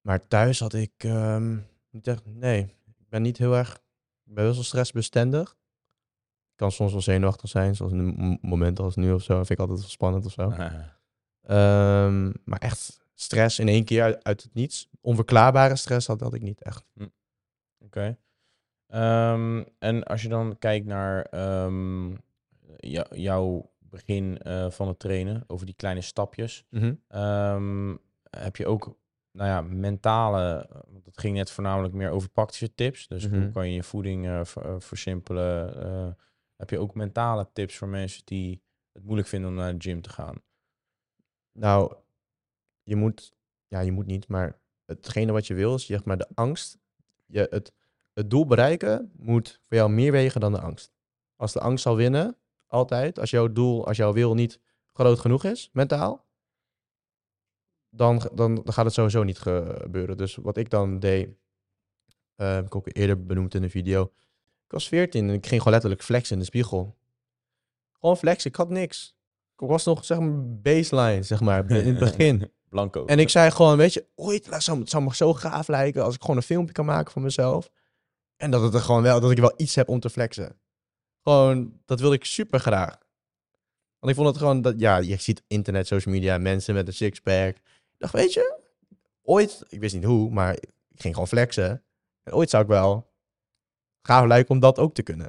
Maar thuis had ik ehm, niet echt... Nee, ik ben niet heel erg... Ik ben best wel stressbestendig. Ik kan soms wel zenuwachtig zijn, zoals in een moment als nu of zo. Vind ik altijd wel spannend of zo. Ehm, maar echt stress in één keer uit, uit het niets. Onverklaarbare stress had, had ik niet echt. Oké. Ehm, en als je dan kijkt naar ehm, jou- jouw begin eh, van het trainen, over die kleine stapjes, ehm, heb je ook, nou ja, mentale, want het ging net voornamelijk meer over praktische tips. Dus hoe Mhm. kan je je voeding eh, ver- eh, versimpelen? Heb je ook mentale tips voor mensen die het moeilijk vinden om naar de gym te gaan? Nou, je moet, ja, je moet niet, maar hetgene wat je wil is, zeg maar, de angst. Je, het, het doel bereiken moet voor jou meer wegen dan de angst. Als de angst zal winnen, altijd, als jouw doel, als jouw wil niet groot genoeg is, mentaal, dan, dan, dan gaat het sowieso niet gebeuren. Dus wat ik dan deed, eh, heb ik ook eerder benoemd in een video. Ik was 14 en ik ging gewoon letterlijk flexen in de spiegel. Gewoon flexen, ik had niks. Ik was nog, zeg maar, baseline, zeg maar, in het begin. Blanco. En ik zei gewoon, weet je, ooit het zou, het zou me zo gaaf lijken als ik gewoon een filmpje kan maken van mezelf. En dat het er gewoon wel, dat ik wel iets heb om te flexen. Gewoon, dat wilde ik super graag. Want ik vond het gewoon, dat, ja, je ziet internet, social media, mensen met een sixpack. Ik dacht, weet je, ooit, ik wist niet hoe, maar ik ging gewoon flexen. En ooit zou ik wel gaaf lijken om dat ook te kunnen.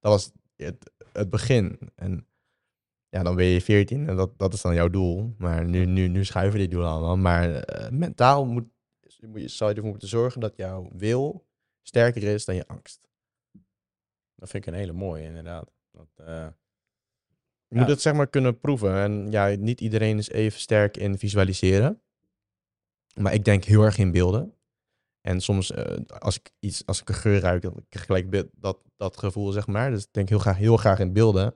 Dat was het, het begin. En ja, dan ben je 14 en dat, dat is dan jouw doel. Maar nu, nu, nu schuiven die doelen allemaal. Maar eh, mentaal moet, moet je, zou je ervoor moeten zorgen dat jouw wil sterker is dan je angst. Dat vind ik een hele mooie, inderdaad. Dat, eh, Je Ja. moet het zeg maar kunnen proeven. En ja, niet iedereen is even sterk in visualiseren. Maar ik denk heel erg in beelden. En soms, eh, als ik iets, als ik een geur ruik, dan krijg ik gelijk dat, dat gevoel, zeg maar. Dus ik denk heel graag, heel graag in beelden.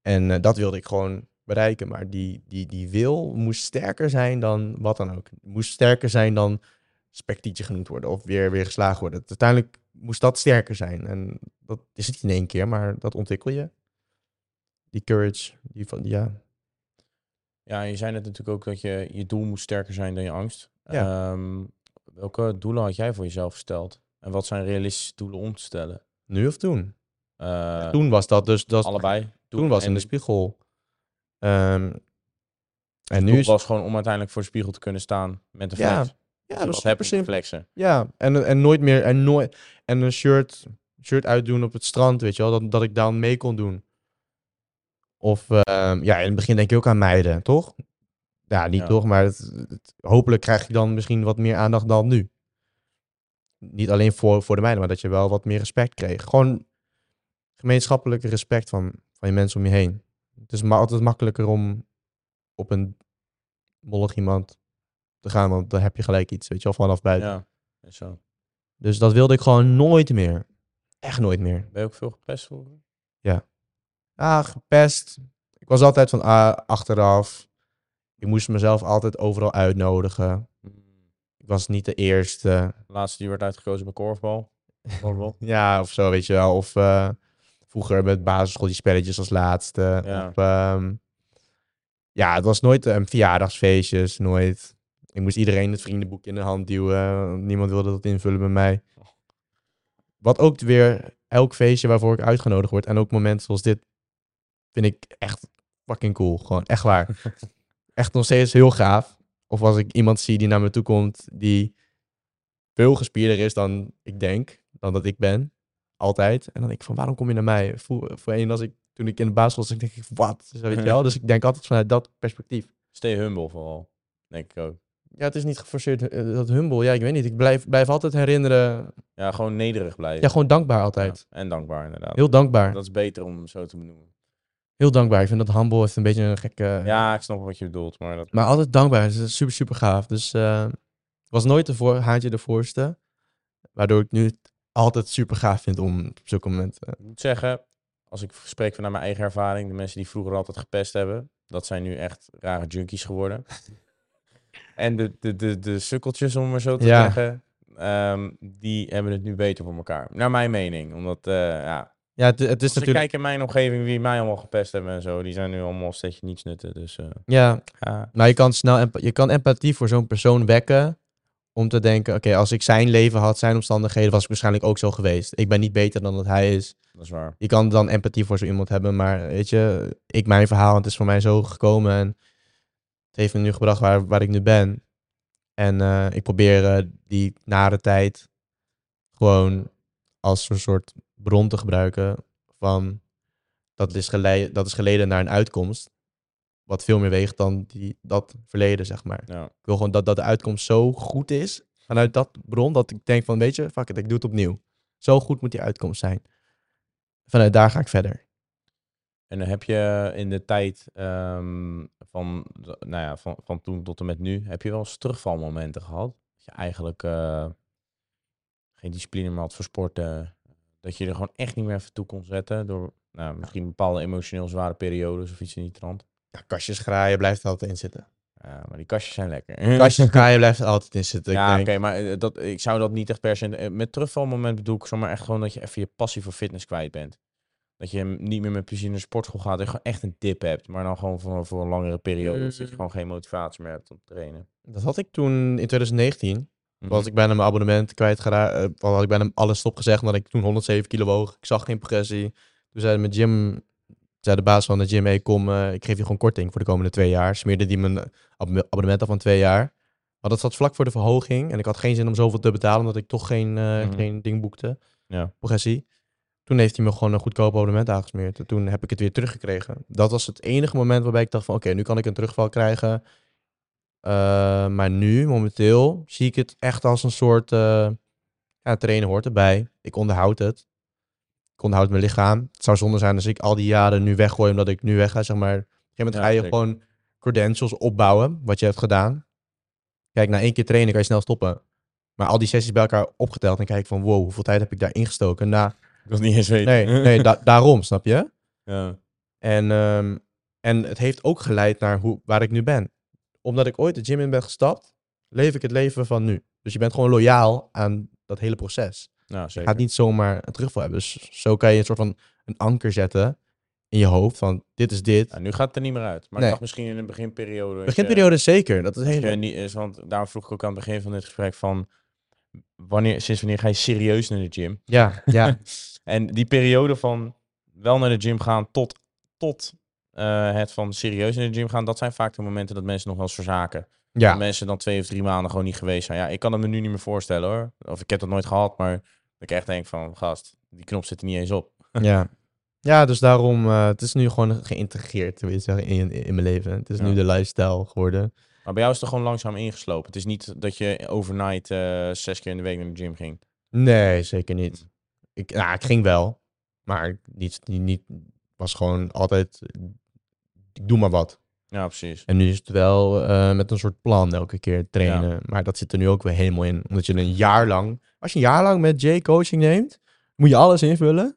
En eh, dat wilde ik gewoon bereiken. Maar die, die, die wil moest sterker zijn dan wat dan ook. Moest sterker zijn dan spectietje genoemd worden of weer, weer geslagen worden. Uiteindelijk moest dat sterker zijn. En dat is niet in één keer, maar dat ontwikkel je. Die courage, die van, ja. Ja, je zei net natuurlijk ook dat je, je doel moet sterker zijn dan je angst. Ja. Ehm, welke doelen had jij voor jezelf gesteld? En wat zijn realistische doelen om te stellen? Nu of toen? Eh, toen was dat dus, dat, allebei. toen was in de spiegel. Ehm, en nu is, was gewoon om uiteindelijk voor de spiegel te kunnen staan met een flex. ja, ja, dat was super simpel. flexen. Ja, en, en nooit meer, en nooit, en een shirt, shirt uitdoen op het strand, weet je wel, dat, dat ik dan mee kon doen. Of, ehm, ja, in het begin denk je ook aan meiden, toch? Ja, niet Ja. toch, maar het, het- hopelijk krijg je dan misschien wat meer aandacht dan nu. Niet alleen voor, voor de meiden, maar dat je wel wat meer respect kreeg. Gewoon gemeenschappelijk respect van, van je mensen om je heen. Het is maar altijd makkelijker om op een mollig iemand te gaan, want dan heb je gelijk iets, weet je wel, vanaf buiten. Ja, zo. Dus dat wilde ik gewoon nooit meer. Echt nooit meer. Ben je ook veel gepest vroeger? Ah, gepest. Ik was altijd van ah, achteraf. Ik moest mezelf altijd overal uitnodigen. Ik was niet de eerste. Laatste die werd uitgekozen bij korfbal. Ja, of zo, weet je wel. Of eh, vroeger met basisschool die spelletjes als laatste. Ja. Of, ehm, ja, het was nooit een verjaardagsfeestjes, nooit. Ik moest iedereen het vriendenboek in de hand duwen. Niemand wilde dat invullen met mij. Wat ook weer elk feestje waarvoor ik uitgenodigd word en ook momenten zoals dit vind ik echt fucking cool. Gewoon echt waar. echt nog steeds heel gaaf. Of als ik iemand zie die naar me toe komt die veel gespierder is dan ik denk, dan dat ik ben. Altijd. En dan denk ik van, waarom kom je naar mij? Voor, voor een als ik, toen ik in de basisschool was, denk ik, wat? Zo, weet je wel? Dus ik denk altijd vanuit dat perspectief. Stay humble vooral. Denk ik ook. Ja, het is niet geforceerd, eh, dat humble. Ja, ik weet niet. Ik blijf, blijf altijd herinneren. Ja, gewoon nederig blijven. Ja, gewoon dankbaar altijd. Ja, En dankbaar inderdaad. Heel dankbaar. Dat is beter om zo te benoemen. Heel dankbaar. Ik vind dat humble heeft een beetje een gekke... Ja, ik snap wat je bedoelt. Maar dat... Maar altijd dankbaar. Het is super, super gaaf. Dus eh, ik was nooit de voor, haantje de voorste. Waardoor ik nu het altijd super gaaf vind om op zulke momenten... Ik moet zeggen, als ik spreek vanuit mijn eigen ervaring, de mensen die vroeger altijd gepest hebben, dat zijn nu echt rare junkies geworden. en de, de, de, de sukkeltjes, om maar zo te Ja. zeggen, ehm, die hebben het nu beter voor elkaar. Naar mijn mening. Omdat, eh, ja, Ja, het, het is als ik natuurlijk... kijk in mijn omgeving wie mij allemaal gepest hebben en zo, die zijn nu allemaal steeds niets nutten. Dus eh, Ja, ja, maar je kan snel je kan empathie voor zo'n persoon wekken. Om te denken, oké, als ik zijn leven had, zijn omstandigheden, was ik waarschijnlijk ook zo geweest. Ik ben niet beter dan dat hij is. dat is waar. Je kan dan empathie voor zo iemand hebben, maar weet je, ik mijn verhaal, het is voor mij zo gekomen en het heeft me nu gebracht waar, waar ik nu ben. En eh, ik probeer eh, die nare tijd gewoon als een soort bron te gebruiken van dat is, geleden, dat is geleden naar een uitkomst. Wat veel meer weegt dan die, dat verleden, zeg maar. Ja. Ik wil gewoon dat, dat de uitkomst zo goed is vanuit dat bron, dat ik denk van, weet je, fuck it, ik doe het opnieuw. Zo goed moet die uitkomst zijn. Vanuit daar ga ik verder. En dan heb je in de tijd ehm, van, nou ja, van, van toen tot en met nu, heb je wel eens terugvalmomenten gehad? Dat je eigenlijk eh, geen discipline meer had voor sporten. Dat je er gewoon echt niet meer even toe kon zetten door nou, misschien bepaalde emotioneel zware periodes of iets in die trant. Ja, kastjes graaien blijft er altijd in zitten. Ja, maar die kastjes zijn lekker. Kastjes graaien blijft altijd in zitten. ja, oké, maar eh, dat, ik zou dat niet echt per se... eh, Met terugvalmoment bedoel ik zomaar echt gewoon dat je even je passie voor fitness kwijt bent. Dat je niet meer met plezier naar de sportschool gaat en gewoon echt een dip hebt. Maar dan gewoon voor, voor een langere periode. Dus dat je Mm. gewoon geen motivatie meer hebt om te trainen. Dat had ik toen in 2019. Mhm. Was ik bijna mijn abonnement kwijtgeraakt. Uh, had ik bijna alles stopgezegd, omdat ik toen 107 kilo woog. Ik zag geen progressie. Toen zei mijn gym, zei de baas van de gym, hey, kom, eh, ik geef je gewoon korting voor de komende twee jaar. Smeerde die mijn ab- abonnement af van twee jaar. Maar dat zat vlak voor de verhoging. En ik had geen zin om zoveel te betalen, omdat ik toch geen, eh, Mhm. geen ding boekte. Ja. Progressie. Toen heeft hij me gewoon een goedkoop abonnement aangesmeerd. En toen heb ik het weer teruggekregen. Dat was het enige moment waarbij ik dacht van, oké, nu kan ik een terugval krijgen. Uh, maar nu, momenteel, zie ik het echt als een soort... Uh, ja, trainen hoort erbij. Ik onderhoud het. Ik onderhoud mijn lichaam. Het zou zonde zijn als ik al die jaren nu weggooi omdat ik nu weg ga, zeg maar. Op een gegeven moment Ja, ga je zeker. gewoon credentials opbouwen, wat je hebt gedaan. Kijk, na één keer trainen kan je snel stoppen. Maar al die sessies bij elkaar opgeteld en kijk van wow, hoeveel tijd heb ik daar ingestoken? Nou, Ik wil het niet eens weten. nee, nee da- daarom, snap je? Ja. En, ehm, en het heeft ook geleid naar hoe, waar ik nu ben. Omdat ik ooit de gym in ben gestapt, leef ik het leven van nu. Dus je bent gewoon loyaal aan dat hele proces. Nou, Je zeker. gaat niet zomaar een terugval hebben. Dus zo kan je een soort van een anker zetten in je hoofd van dit is dit. Ja, nu gaat het er niet meer uit. Maar Nee. ik dacht misschien in de beginperiode. weet je, Beginperiode zeker. Dat is heel... niet is, want daarom vroeg ik ook aan het begin van dit gesprek van... Wanneer, sinds wanneer ga je serieus naar de gym? Ja, ja, En die periode van wel naar de gym gaan tot, tot eh, het van serieus naar de gym gaan... dat zijn vaak de momenten dat mensen nog wel eens verzaken. Dat ja. mensen dan twee of drie maanden gewoon niet geweest zijn. Ja, ik kan het me nu niet meer voorstellen hoor. Of ik heb dat nooit gehad, maar dat ik echt denk van... Gast, die knop zit er niet eens op. ja. Ja, dus daarom, eh, het is nu gewoon geïntegreerd wil je zeggen, in, in mijn leven. Het is Ja. nu de lifestyle geworden. Maar bij jou is het er gewoon langzaam ingeslopen. Het is niet dat je overnight eh, zes keer in de week naar de gym ging. Nee, zeker niet. Ik, nou, ik ging wel, maar niet, niet, niet was gewoon altijd, ik doe maar wat. Ja, precies. En nu is het wel eh, met een soort plan elke keer trainen. Maar dat zit er nu ook weer helemaal in. Omdat je een jaar lang, als je een jaar lang met J coaching neemt, moet je alles invullen.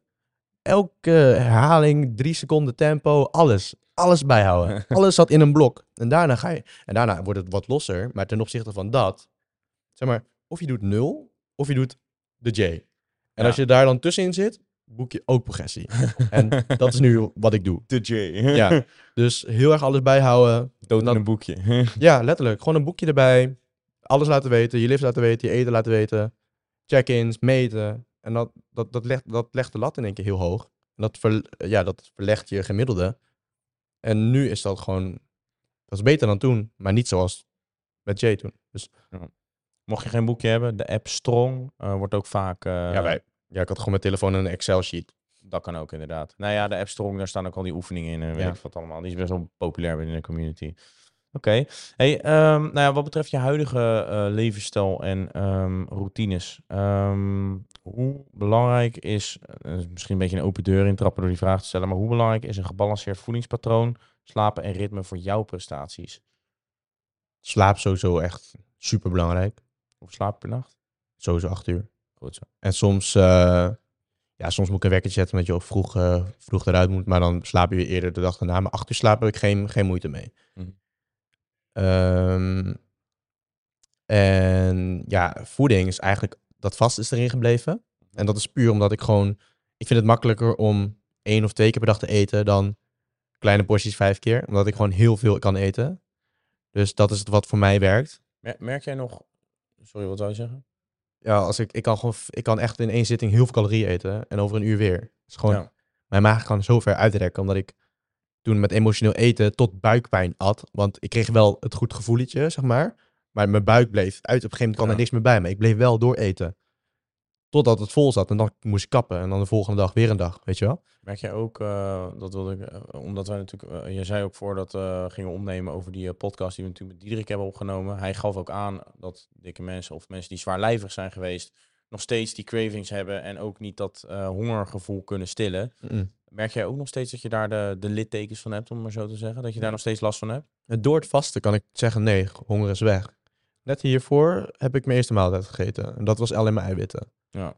Elke herhaling, drie seconden tempo, alles. Alles bijhouden. alles zat in een blok. En daarna ga je, en daarna wordt het wat losser. Maar ten opzichte van dat, zeg maar, of je doet nul, of je doet de J. En Ja. als je daar dan tussenin zit, boek je ook progressie. en dat is nu wat ik doe. De J. Ja, dus heel erg alles bijhouden. Dood in Dat- een boekje. Ja, letterlijk. Gewoon een boekje erbij. Alles laten weten. Je lift laten weten. Je eten laten weten. Check-ins, meten. En dat, dat, dat, legt, dat legt de lat in één keer heel hoog. En dat, ver, ja, dat verlegt je gemiddelde. En nu is dat gewoon... Dat is beter dan toen. Maar niet zoals met Jay toen. Dus Mocht je geen boekje hebben, de app Strong eh, wordt ook vaak... eh, ja, wij, ja, ik had gewoon mijn telefoon en een Excel-sheet. Dat kan ook inderdaad. Nou ja, de app Strong, daar staan ook al die oefeningen in en weet Ja. ik wat allemaal. Die is best wel populair binnen de community. Oké. Hey, ehm, nou ja, wat betreft je huidige eh, levensstijl en ehm, routines. ehm, hoe belangrijk is, eh, misschien een beetje een open deur intrappen door die vraag te stellen, maar hoe belangrijk is een gebalanceerd voedingspatroon, slapen en ritme voor jouw prestaties? Slaap sowieso echt super belangrijk. Hoeveel slaap per nacht? Sowieso acht uur. Goed zo. En soms, eh, ja, soms moet ik een wekkertje zetten omdat je ook vroeg, eh, vroeg eruit moet. Maar dan slaap je weer eerder de dag daarna. Maar acht uur slaap heb ik geen, geen moeite mee. Mhm. Ehm, en ja, voeding is eigenlijk, dat vast is erin gebleven. En dat is puur omdat ik gewoon, ik vind het makkelijker om één of twee keer per dag te eten dan kleine porties vijf keer. Omdat ik gewoon heel veel kan eten. Dus dat is het wat voor mij werkt. Mer- Merk jij nog, sorry, wat zou je zeggen? Ja, als ik, ik, kan gewoon, ik kan echt in één zitting heel veel calorieën eten en over een uur weer. Is gewoon, Ja. mijn maag kan zo ver uitrekken, omdat ik toen met emotioneel eten tot buikpijn at. Want ik kreeg wel het goed gevoeletje, zeg maar. Maar mijn buik bleef uit. Op een gegeven moment kwam Ja. er niks meer bij me. Ik bleef wel door eten. Totdat het vol zat en dan moest ik kappen. En dan de volgende dag weer een dag, weet je wel? Merk jij ook, eh, dat wilde ik, eh, omdat wij natuurlijk, eh, je zei ook voordat we gingen opnemen over die podcast die we natuurlijk met Diederik hebben opgenomen. Hij gaf ook aan dat dikke mensen of mensen die zwaarlijvig zijn geweest, nog steeds die cravings hebben en ook niet dat hongergevoel kunnen stillen. Merk jij ook nog steeds dat je daar de, de littekens van hebt, om maar zo te zeggen? Dat je daar nog steeds last van hebt? Door het vasten kan ik zeggen, nee, honger is weg. Net hiervoor heb ik mijn eerste maaltijd gegeten. En dat was alleen maar eiwitten. Ja.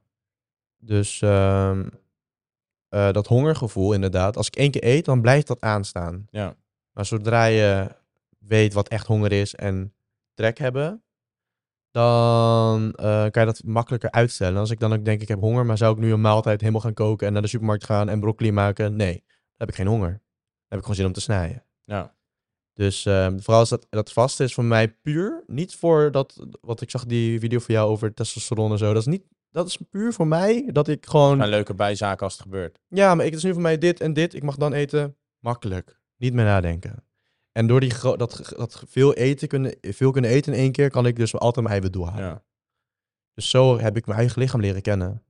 Dus ehm, eh, dat hongergevoel inderdaad. Als ik één keer eet, dan blijft dat aanstaan. Ja. Maar zodra je weet wat echt honger is en trek hebben, dan eh, kan je dat makkelijker uitstellen. Als ik dan ook denk, ik heb honger, maar zou ik nu een maaltijd helemaal gaan koken en naar de supermarkt gaan en broccoli maken? Nee, dan heb ik geen honger. Dan heb ik gewoon zin om te snijden. Ja. Dus ehm, vooral als dat, dat vast is voor mij puur, niet voor dat, wat ik zag die video van jou over testosteron en zo. Dat is niet, dat is puur voor mij dat ik gewoon, Een leuke bijzaak als het gebeurt. ja, maar ik, het is nu voor mij dit en dit, ik mag dan eten, makkelijk. Niet meer nadenken. En door die dat, dat veel eten kunnen, veel kunnen eten in één keer, kan ik dus altijd mijn eiwit doorhalen. Ja. Dus zo heb ik mijn eigen lichaam leren kennen.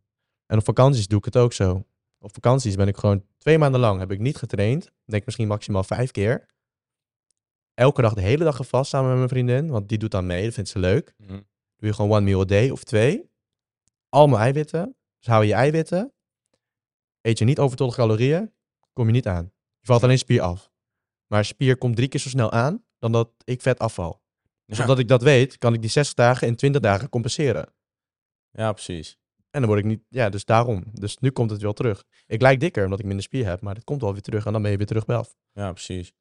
En op vakanties doe ik het ook zo. Op vakanties ben ik gewoon twee maanden lang heb ik niet getraind. Ik Denk misschien maximaal vijf keer. Elke dag de hele dag gevast samen met mijn vriendin. Want die doet dan mee. Dat vindt ze leuk. Mhm. Doe je gewoon one meal a day of twee. Allemaal eiwitten. Dus hou je je eiwitten. Eet je niet overtollige calorieën. Kom je niet aan. Je valt alleen spier af. Maar spier komt drie keer zo snel aan dan dat ik vet afval. Dus Ja. omdat ik dat weet, kan ik die 60 dagen in 20 dagen compenseren. Ja, precies. En dan word ik niet, ja, dus daarom. Dus nu komt het wel terug. Ik lijk dikker omdat ik minder spier heb, maar het komt wel weer terug en dan ben je weer terug bij af. Ja, precies.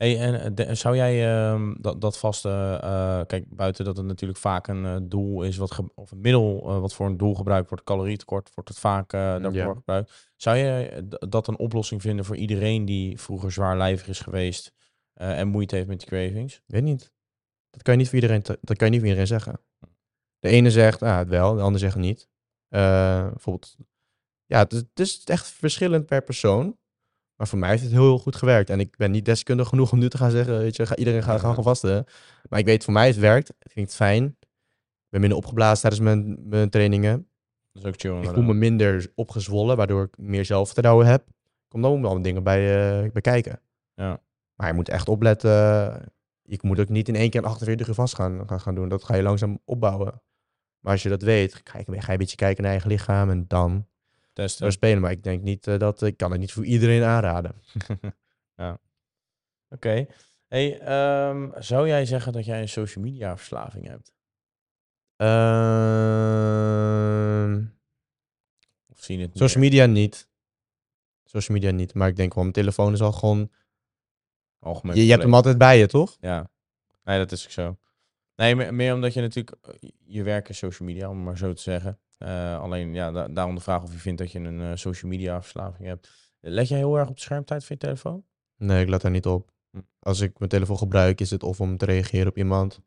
Hey, en eh, de- zou jij ehm, dat, dat vaste, eh, kijk, buiten dat het natuurlijk vaak een eh, doel is, wat ge- of een middel wat voor een doel gebruikt wordt, calorietekort, wordt het vaak daarvoor Ja. gebruikt. Zou je d- dat een oplossing vinden voor iedereen die vroeger zwaarlijvig is geweest en moeite heeft met die cravings? Weet niet. Dat kan je niet voor iedereen, dat kan je niet voor iedereen zeggen. De ene zegt, ah, het wel, de ander zegt het niet. Bijvoorbeeld, ja, het is, het is echt verschillend per persoon. Maar voor mij heeft het heel, heel goed gewerkt. En ik ben niet deskundig genoeg om nu te gaan zeggen, weet je, ga, iedereen gaat gaan vasten. Maar ik weet, voor mij het werkt. Ik vind het fijn. Ik ben minder opgeblazen tijdens mijn, mijn trainingen. Dat is ook chill. Ik voel me minder opgezwollen, waardoor ik meer zelfvertrouwen heb. Kom dan ook wel dingen bij, eh bij kijken. Ja. Maar je moet echt opletten. Je moet ook niet in één keer 48 uur vast gaan, gaan, gaan doen. Dat ga je langzaam opbouwen. Maar als je dat weet, ga je, ga je een beetje kijken naar je eigen lichaam en dan Testen. spelen. Maar ik denk niet eh, dat ik kan het niet voor iedereen aanraden. Oké. Hey, ehm, zou jij zeggen dat jij een social media verslaving hebt? Ehm, Of zie je het social meer media niet. Social media niet. Maar ik denk wel, mijn telefoon is al gewoon. algemeen Je, je hebt hem altijd bij je, toch? Ja, nee, dat is ook zo. Nee, me- meer omdat je natuurlijk, eh, je werk is social media, om maar zo te zeggen. Eh, alleen, ja, da- daarom de vraag of je vindt dat je een eh, social media verslaving hebt. Let jij heel erg op de schermtijd van je telefoon? Nee, ik let daar niet op. Als ik mijn telefoon gebruik, is het of om te reageren op iemand.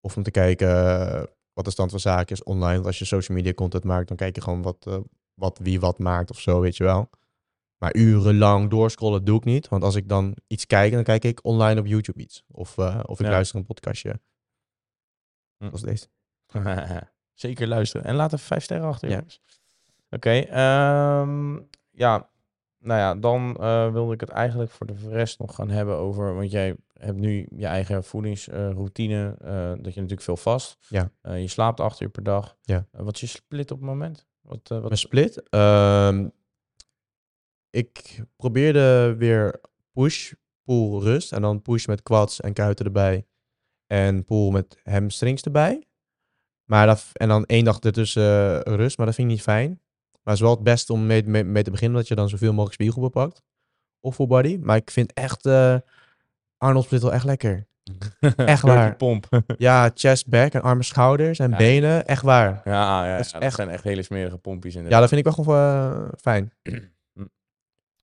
Of om te kijken eh, wat de stand van zaken is online. Want als je social media content maakt, dan kijk je gewoon wat, wat wie wat maakt of zo, weet je wel. Maar urenlang doorscrollen doe ik niet. Want als ik dan iets kijk, dan kijk ik online op YouTube iets. Of, of ik Ja. luister een podcastje. Hm. Zoals deze. Zeker luisteren. En laat even vijf sterren achter, Ja. jongens. Oké, ehm, ja. Nou ja, dan eh, wilde ik het eigenlijk voor de rest nog gaan hebben over... Want jij hebt nu je eigen voedingsroutine. eh, dat je natuurlijk veel vast. Ja. Eh, je slaapt acht uur per dag. Ja. Wat is je split op het moment? Wat, wat Mijn split. ehm, ik probeerde weer push, pull, rust. En dan push met quads en kuiten erbij. En pull met hamstrings erbij. Maar dat, en dan één dag ertussen eh, rust. Maar dat vind ik niet fijn. Maar het is wel het beste om mee, mee, mee te beginnen. Dat je dan zoveel mogelijk spiegel pakt. Of full body. Maar ik vind echt eh Arnold split wel echt lekker. Echt waar. pomp. Ja, chest, back en armen, schouders en Ja. benen. Echt waar. ja, ja, ja, Dat dat echt- zijn echt hele smerige pompjes Ja, inderdaad. dat vind ik wel gewoon eh, fijn.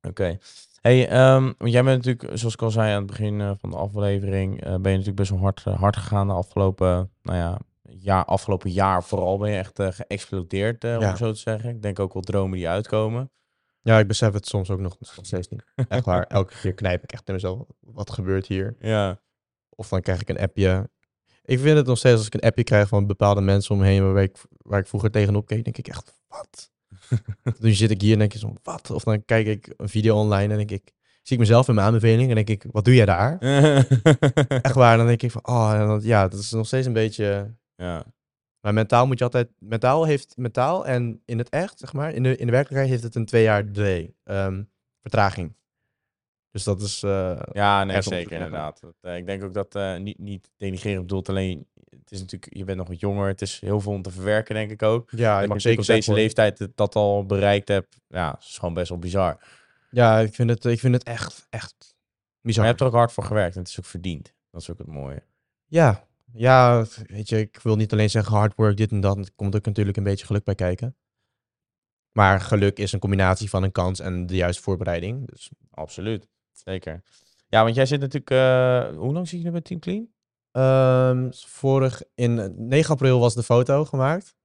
Oké. Hey, ehm, want jij bent natuurlijk, zoals ik al zei aan het begin van de aflevering, ben je natuurlijk best wel hard, hard gegaan de afgelopen, nou ja, jaar, afgelopen jaar vooral ben je echt eh, geëxplodeerd, eh, om Ja. zo te zeggen. Ik denk ook wel dromen die uitkomen. Ja, ik besef het soms ook nog, steeds niet. Echt waar. Elke keer knijp ik echt in mezelf. Wat gebeurt hier? Ja. Of dan krijg ik een appje. Ik vind het nog steeds als ik een appje krijg van bepaalde mensen om me waar ik, waar ik vroeger tegenop keek, denk ik echt, wat? nu zit ik hier en denk je zo, wat? Of dan kijk ik een video online en denk ik, zie ik mezelf in mijn aanbeveling en denk ik, wat doe jij daar? Echt waar, dan denk ik van, oh, dan- ja, dat is nog steeds een beetje... ja. Maar mentaal moet je altijd, mentaal heeft, mentaal en in het echt, zeg maar, in de, in de werkelijkheid heeft het een twee jaar delay, ehm, vertraging. Dus dat is, eh, Ja, nee, zeker inderdaad. Dat, eh, ik denk ook dat eh, niet, niet denigreren bedoeld, alleen het is natuurlijk, je bent nog wat jonger, het is heel veel om te verwerken, denk ik ook. ja, Dat ik mag zeker op deze leeftijd het- dat al bereikt hebt, ja, is gewoon best wel bizar. Ja, ik vind het, ik vind het echt, echt Maar bizar. je hebt er ook hard voor gewerkt en het is ook verdiend. Dat is ook het mooie. Ja, ja, weet je, ik wil niet alleen zeggen hard work, dit en dat. Er komt ook natuurlijk een beetje geluk bij kijken. Maar geluk is een combinatie van een kans en de juiste voorbereiding. Dus Absoluut. Zeker. Ja, want jij zit natuurlijk... eh, hoe lang zit je nu bij Team Clean? ehm, vorig, in 9 april was de foto gemaakt.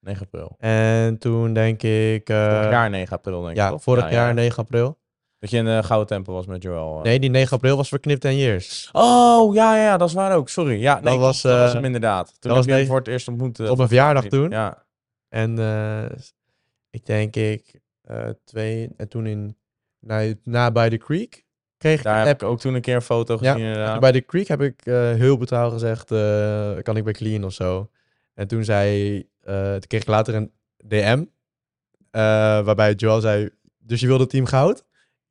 9 april. En toen denk ik... eh, vorig jaar 9 april, denk ik, Ja, toch? vorig Ja, jaar ja. 9 april. Dat je in de gouden tempel was met Joel. eh. Nee, die 9 april was voor Knip 10 Years. Oh, ja, ja, dat is waar ook. Sorry. Ja, nee, Dat was, dat was eh, hem inderdaad. Toen dat was je hem voor het eerst ontmoet. eh, Op mijn verjaardag toen. Ja. En eh, ik denk ik eh, twee... En toen in... Na, na bij the Creek kreeg ik Daar heb ik ook toen een keer een foto Ja, gezien inderdaad. Bij de Creek heb ik eh, heel betrouwd gezegd, eh, kan ik bij Clean of zo. En toen zei, eh toen kreeg ik later een DM, eh, waarbij Joel zei, dus je wilde team goud?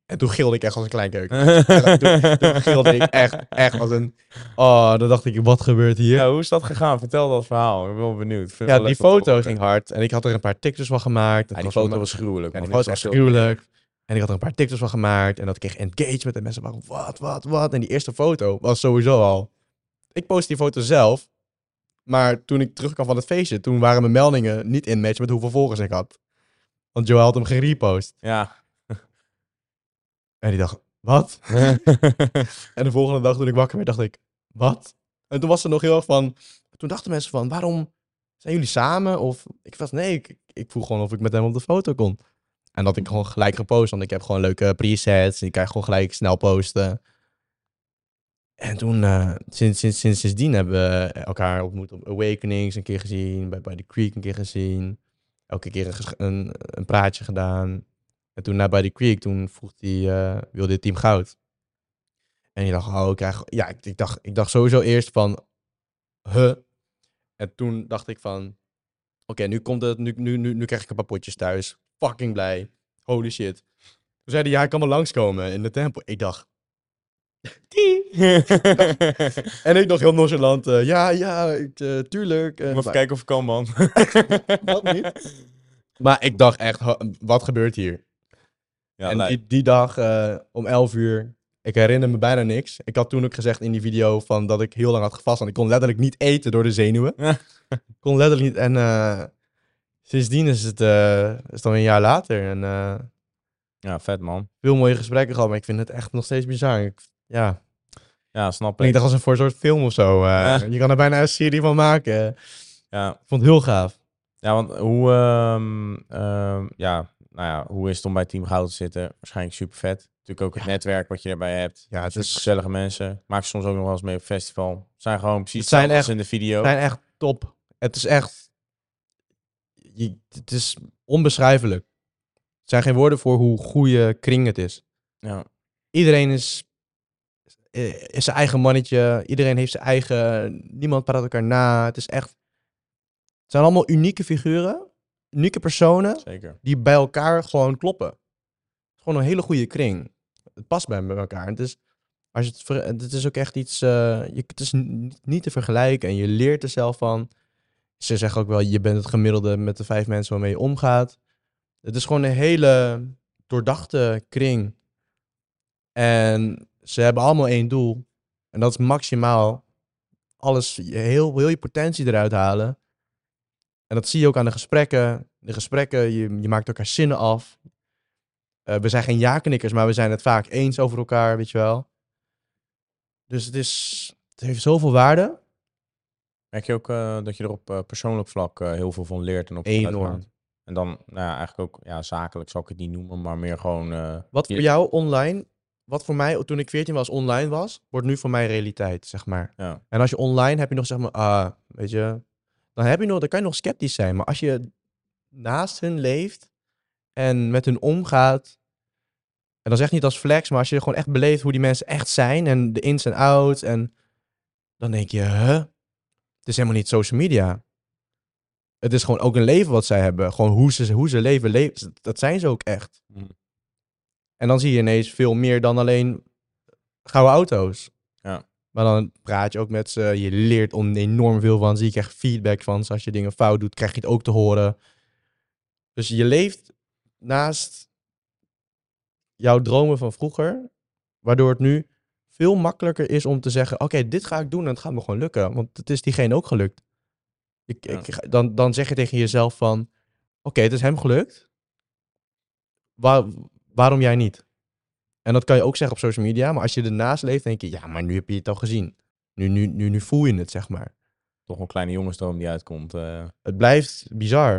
En toen gilde ik echt als een klein keuken. toen, toen gilde ik echt, echt als een... Oh, dan dacht ik, wat gebeurt hier? Ja, hoe is dat gegaan? Vertel dat verhaal. Ik ben wel benieuwd. Vind Ja, wel die foto ging hard. En ik had er een paar TikToks van gemaakt. Ja, die was foto was gruwelijk. Ja, die foto was echt gruwelijk. En ik had er een paar TikToks van gemaakt. En dat kreeg engagement. En mensen waren, wat, wat, wat? En die eerste foto was sowieso al... Ik post die foto zelf. Maar toen ik terugkwam van het feestje, toen waren mijn meldingen niet in match met hoeveel volgers ik had. Want Joel had hem gerepost. Ja. En die dacht, wat? En de volgende dag toen ik wakker werd, dacht ik, wat? En toen was er nog heel erg van... Toen dachten mensen van, waarom zijn jullie samen? Of ik was, nee, ik, ik vroeg gewoon of ik met hem op de foto kon. En dat ik gewoon gelijk gepost, want ik heb gewoon leuke presets. En ik kan gewoon gelijk snel posten. En toen, eh, sinds, sinds, sinds, sindsdien hebben we elkaar ontmoet op Awakenings een keer gezien. Bij, bij The Creek een keer gezien. Elke keer een, een praatje gedaan. En toen na bij The Creek, toen vroeg hij, eh, wilde hij team goud. En je dacht, oh, ik krijg... Ja, ik, ik, dacht, ik dacht sowieso eerst van, huh? En toen dacht ik van, oké, nu komt het, nu, nu, nu, nu krijg ik een paar potjes thuis. Fucking blij. Holy shit. Toen zei hij, ja, ik kan wel langskomen in de tempel. Ik dacht, en ik nog heel nonchalant, eh, ja, ja, ik, eh, tuurlijk. eh, Even maar- kijken of ik kan, man. dat niet. Maar ik dacht echt, wat gebeurt hier? Ja, en die, die dag eh, om 11 uur, ik herinner me bijna niks. Ik had toen ook gezegd in die video van dat ik heel lang had gevast. Want ik kon letterlijk niet eten door de zenuwen. Ik kon letterlijk niet. En eh, sindsdien is het, eh, is het dan een jaar later. En ja, vet, man. veel mooie gesprekken gehad. Maar ik vind het echt nog steeds bizar. Ik, ja, Ja, snap ik ik. dacht als een voor soort film of zo. Ja. Je kan er bijna een serie van maken. Ik Ja, vond het heel gaaf. Ja, want hoe, ehm, ehm, ja, nou ja, hoe is het om bij Team Goud te zitten? Waarschijnlijk super vet. Natuurlijk ook het netwerk wat je erbij hebt. Ja, het is gezellige mensen. Maak soms ook nog wel eens mee op festival. Het zijn gewoon precies Het zijn echt- in de video. zijn echt top. Het is echt. Je, het is onbeschrijfelijk. Er zijn geen woorden voor hoe goede kring het is. Ja, Iedereen is, eh, is zijn eigen mannetje. Iedereen heeft zijn eigen. Niemand praat elkaar na. Het is echt. Het zijn allemaal unieke figuren. Unieke personen. zeker. Die bij elkaar gewoon kloppen. Het is gewoon een hele goede kring. Het past bij elkaar. Het is, als je het, ver- het is ook echt iets. eh, je, het is niet te vergelijken. En je leert er zelf van. Ze zeggen ook wel, je bent het gemiddelde met de vijf mensen waarmee je omgaat. Het is gewoon een hele doordachte kring. En ze hebben allemaal één doel. En dat is maximaal alles, heel, heel je potentie eruit halen. En dat zie je ook aan de gesprekken. De gesprekken, je, je maakt elkaar zinnen af. Eh, we zijn geen ja-knikkers, maar we zijn het vaak eens over elkaar, weet je wel. Dus het, is, het heeft zoveel waarde. Merk je ook eh, dat je er op eh, persoonlijk vlak heel veel van leert en op Enorm. En dan, nou ja, eigenlijk ook, ja, zakelijk zal ik het niet noemen, maar meer gewoon... Wat voor jou online, wat voor mij toen ik 14 was online was, wordt nu voor mij realiteit, zeg maar. Ja, En als je online heb je nog zeg maar, ah, weet je, dan heb je nog, dan kan je nog sceptisch zijn. Maar als je naast hun leeft en met hun omgaat, en dat is echt niet als flex, maar als je gewoon echt beleeft hoe die mensen echt zijn en de ins en outs, en dan denk je, huh? Het is helemaal niet social media. Het is gewoon ook een leven wat zij hebben. Gewoon hoe ze, hoe ze leven, leven, dat zijn ze ook echt. Mhm. En dan zie je ineens veel meer dan alleen gouden auto's. Maar dan praat je ook met ze. Je leert on enorm veel van ze. Je krijgt feedback van ze. Als je dingen fout doet, krijg je het ook te horen. Dus je leeft naast jouw dromen van vroeger. Waardoor het nu veel makkelijker is om te zeggen... Oké, dit ga ik doen en het gaat me gewoon lukken. Want het is diegene ook gelukt. Ik, Ja. ik, dan, dan zeg je tegen jezelf van... Oké, het is hem gelukt. Waar, waarom jij niet? En dat kan je ook zeggen op social media. Maar als je ernaast leeft, denk je... Ja, maar nu heb je het al gezien. Nu, nu, nu, nu voel je het, zeg maar. toch een kleine jongensdroom die uitkomt. eh. Het blijft bizar.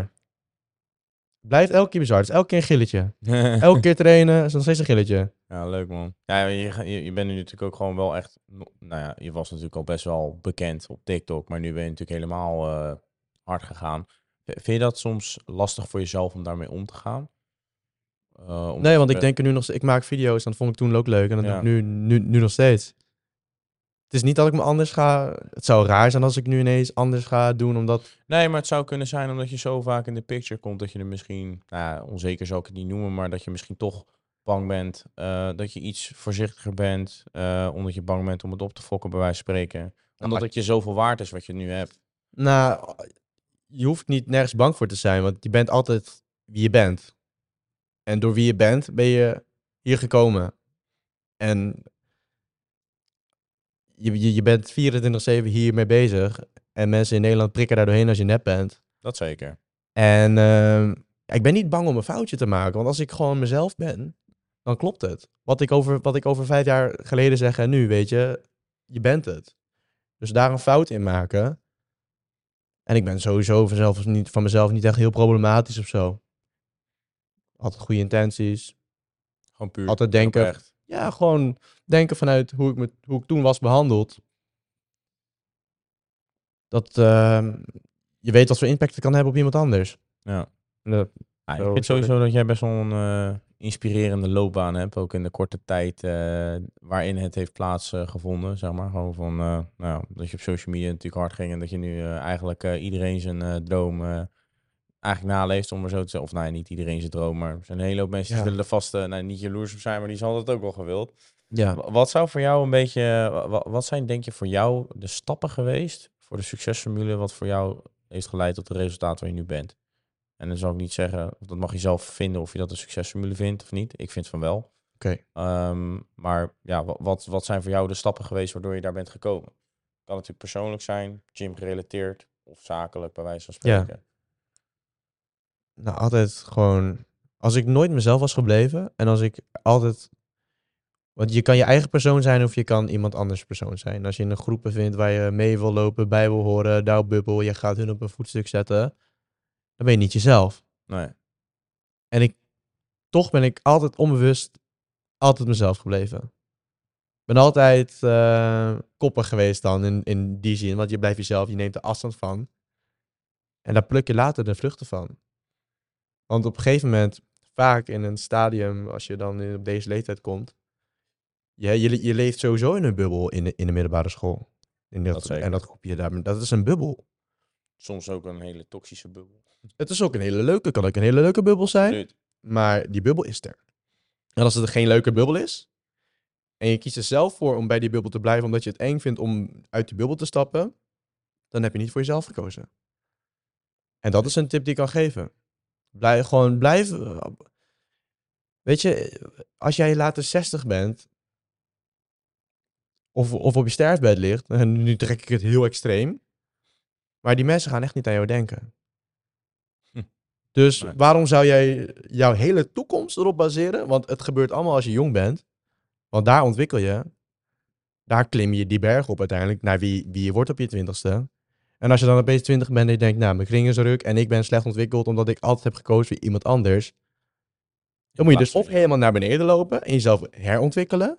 Het blijft elke keer bizar. Het is elke keer een gilletje. Elke keer trainen is nog steeds een gilletje. Ja, leuk man. Ja, je, je, je bent nu natuurlijk ook gewoon wel echt... no- Nou ja, je was natuurlijk al best wel bekend op TikTok, maar nu ben je natuurlijk helemaal eh, hard gegaan. Vind je dat soms lastig voor jezelf om daarmee om te gaan? Eh, Nee, want ik denk er nu nog... Ik maak video's en dat vond ik toen ook leuk. En dat Ja. doe ik nu, nu, nu nog steeds. Het is niet dat ik me anders ga... Het zou raar zijn als ik nu ineens anders ga doen, omdat... Nee, maar het zou kunnen zijn omdat je zo vaak in de picture komt dat je er misschien, nou ja, onzeker zou ik het niet noemen, maar dat je misschien toch bang bent eh, dat je iets voorzichtiger bent, eh, omdat je bang bent om het op te fokken, bij wijze van spreken. Omdat het je zoveel waard is wat je nu hebt. Nou, je hoeft niet nergens bang voor te zijn, want je bent altijd wie je bent. En door wie je bent, ben je hier gekomen. En je, je, je bent 24-7 hiermee bezig. En mensen in Nederland prikken daar doorheen als je net bent. Dat zeker. En ehm, ik ben niet bang om een foutje te maken. Want als ik gewoon mezelf ben, dan klopt het. Wat ik over, wat ik over vijf jaar geleden zeg en nu, weet je, je bent het. Dus daar een fout in maken. En ik ben sowieso vanzelf niet, van mezelf niet echt heel problematisch of zo. Altijd goede intenties. Gewoon puur. Altijd denken. oprecht. Ja, gewoon denken vanuit hoe ik, me, hoe ik toen was behandeld. Dat ehm, je weet wat voor impact het kan hebben op iemand anders. Ja. Dat- Ja, ik vind sowieso dat jij best wel een eh, inspirerende loopbaan hebt. Ook in de korte tijd eh, waarin het heeft plaatsgevonden, zeg maar. Gewoon van, eh, nou, dat je op social media natuurlijk hard ging. En dat je nu eigenlijk iedereen zijn droom eigenlijk naleeft, om maar zo te zeggen. Of nou ja, niet iedereen zijn droom, maar er zijn een hele hoop mensen die willen er vast, eh, nou, niet jaloers op zijn, maar die zal dat ook wel gewild. ja. Wa- Wat zou voor jou een beetje, wa- wat zijn denk je voor jou de stappen geweest voor de succesformule wat voor jou heeft geleid tot de resultaten waar je nu bent? En dan zal ik niet zeggen, of dat mag je zelf vinden of je dat een succesformule vindt of niet. Ik vind van wel. Oké. Ehm, maar ja, wa- wat, wat zijn voor jou de stappen geweest waardoor je daar bent gekomen? Kan natuurlijk persoonlijk zijn, gym gerelateerd of zakelijk bij wijze van Ja. Nou, altijd gewoon. Als ik nooit mezelf was gebleven en als ik altijd. Want je kan je eigen persoon zijn of je kan iemand anders persoon zijn. Als je in een groep bevindt waar je mee wil lopen, bij wil horen, daar bubbel, je gaat hun op een voetstuk zetten, dan ben je niet jezelf. Nee. En ik, toch ben ik altijd onbewust altijd mezelf gebleven. Ik ben altijd eh, koppig geweest dan in, in die zin, want je blijft jezelf, je neemt er afstand van. En daar pluk je later de vruchten van. Want op een gegeven moment, vaak in een stadium, als je dan op deze leeftijd komt, je, je, je leeft sowieso in een bubbel in de, in de middelbare school. In dat, Dat en dat groepje daar, dat is een bubbel. Soms ook een hele toxische bubbel. Het is ook een hele leuke, kan ook een hele leuke bubbel zijn. Maar die bubbel is er. En als het geen leuke bubbel is, en je kiest er zelf voor om bij die bubbel te blijven omdat je het eng vindt om uit die bubbel te stappen, dan heb je niet voor jezelf gekozen. En dat is een tip die ik kan geven. Blijf gewoon blijven. Weet je, als jij later 60 bent, of, of op je sterfbed ligt, en nu trek ik het heel extreem, maar die mensen gaan echt niet aan jou denken. Hm. Dus Nee. waarom zou jij jouw hele toekomst erop baseren? Want het gebeurt allemaal als je jong bent. Want daar ontwikkel je. Daar klim je die berg op uiteindelijk naar wie, wie je wordt op je twintigste. En als je dan opeens twintig bent en je denkt, nou, mijn kring is ruk en ik ben slecht ontwikkeld omdat ik altijd heb gekozen voor iemand anders. Dan moet je dus of helemaal naar beneden lopen en jezelf herontwikkelen.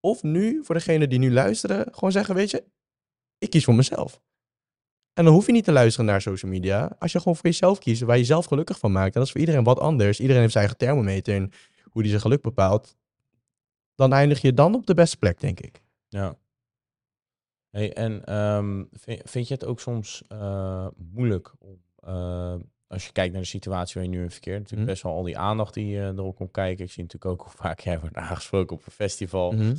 Of nu, voor degene die nu luisteren, gewoon zeggen, weet je, ik kies voor mezelf. En dan hoef je niet te luisteren naar social media. Als je gewoon voor jezelf kiest, waar je jezelf gelukkig van maakt. En dat is voor iedereen wat anders. Iedereen heeft zijn eigen thermometer en hoe die zijn geluk bepaalt. Dan eindig je dan op de beste plek, denk ik. Ja. Hey, en ehm, vind, vind je het ook soms eh, moeilijk om, eh, als je kijkt naar de situatie waar je nu in verkeert, natuurlijk Mhm. best wel al die aandacht die eh, erop komt kijken. Ik zie natuurlijk ook hoe vaak jij wordt aangesproken op een festival. Mhm.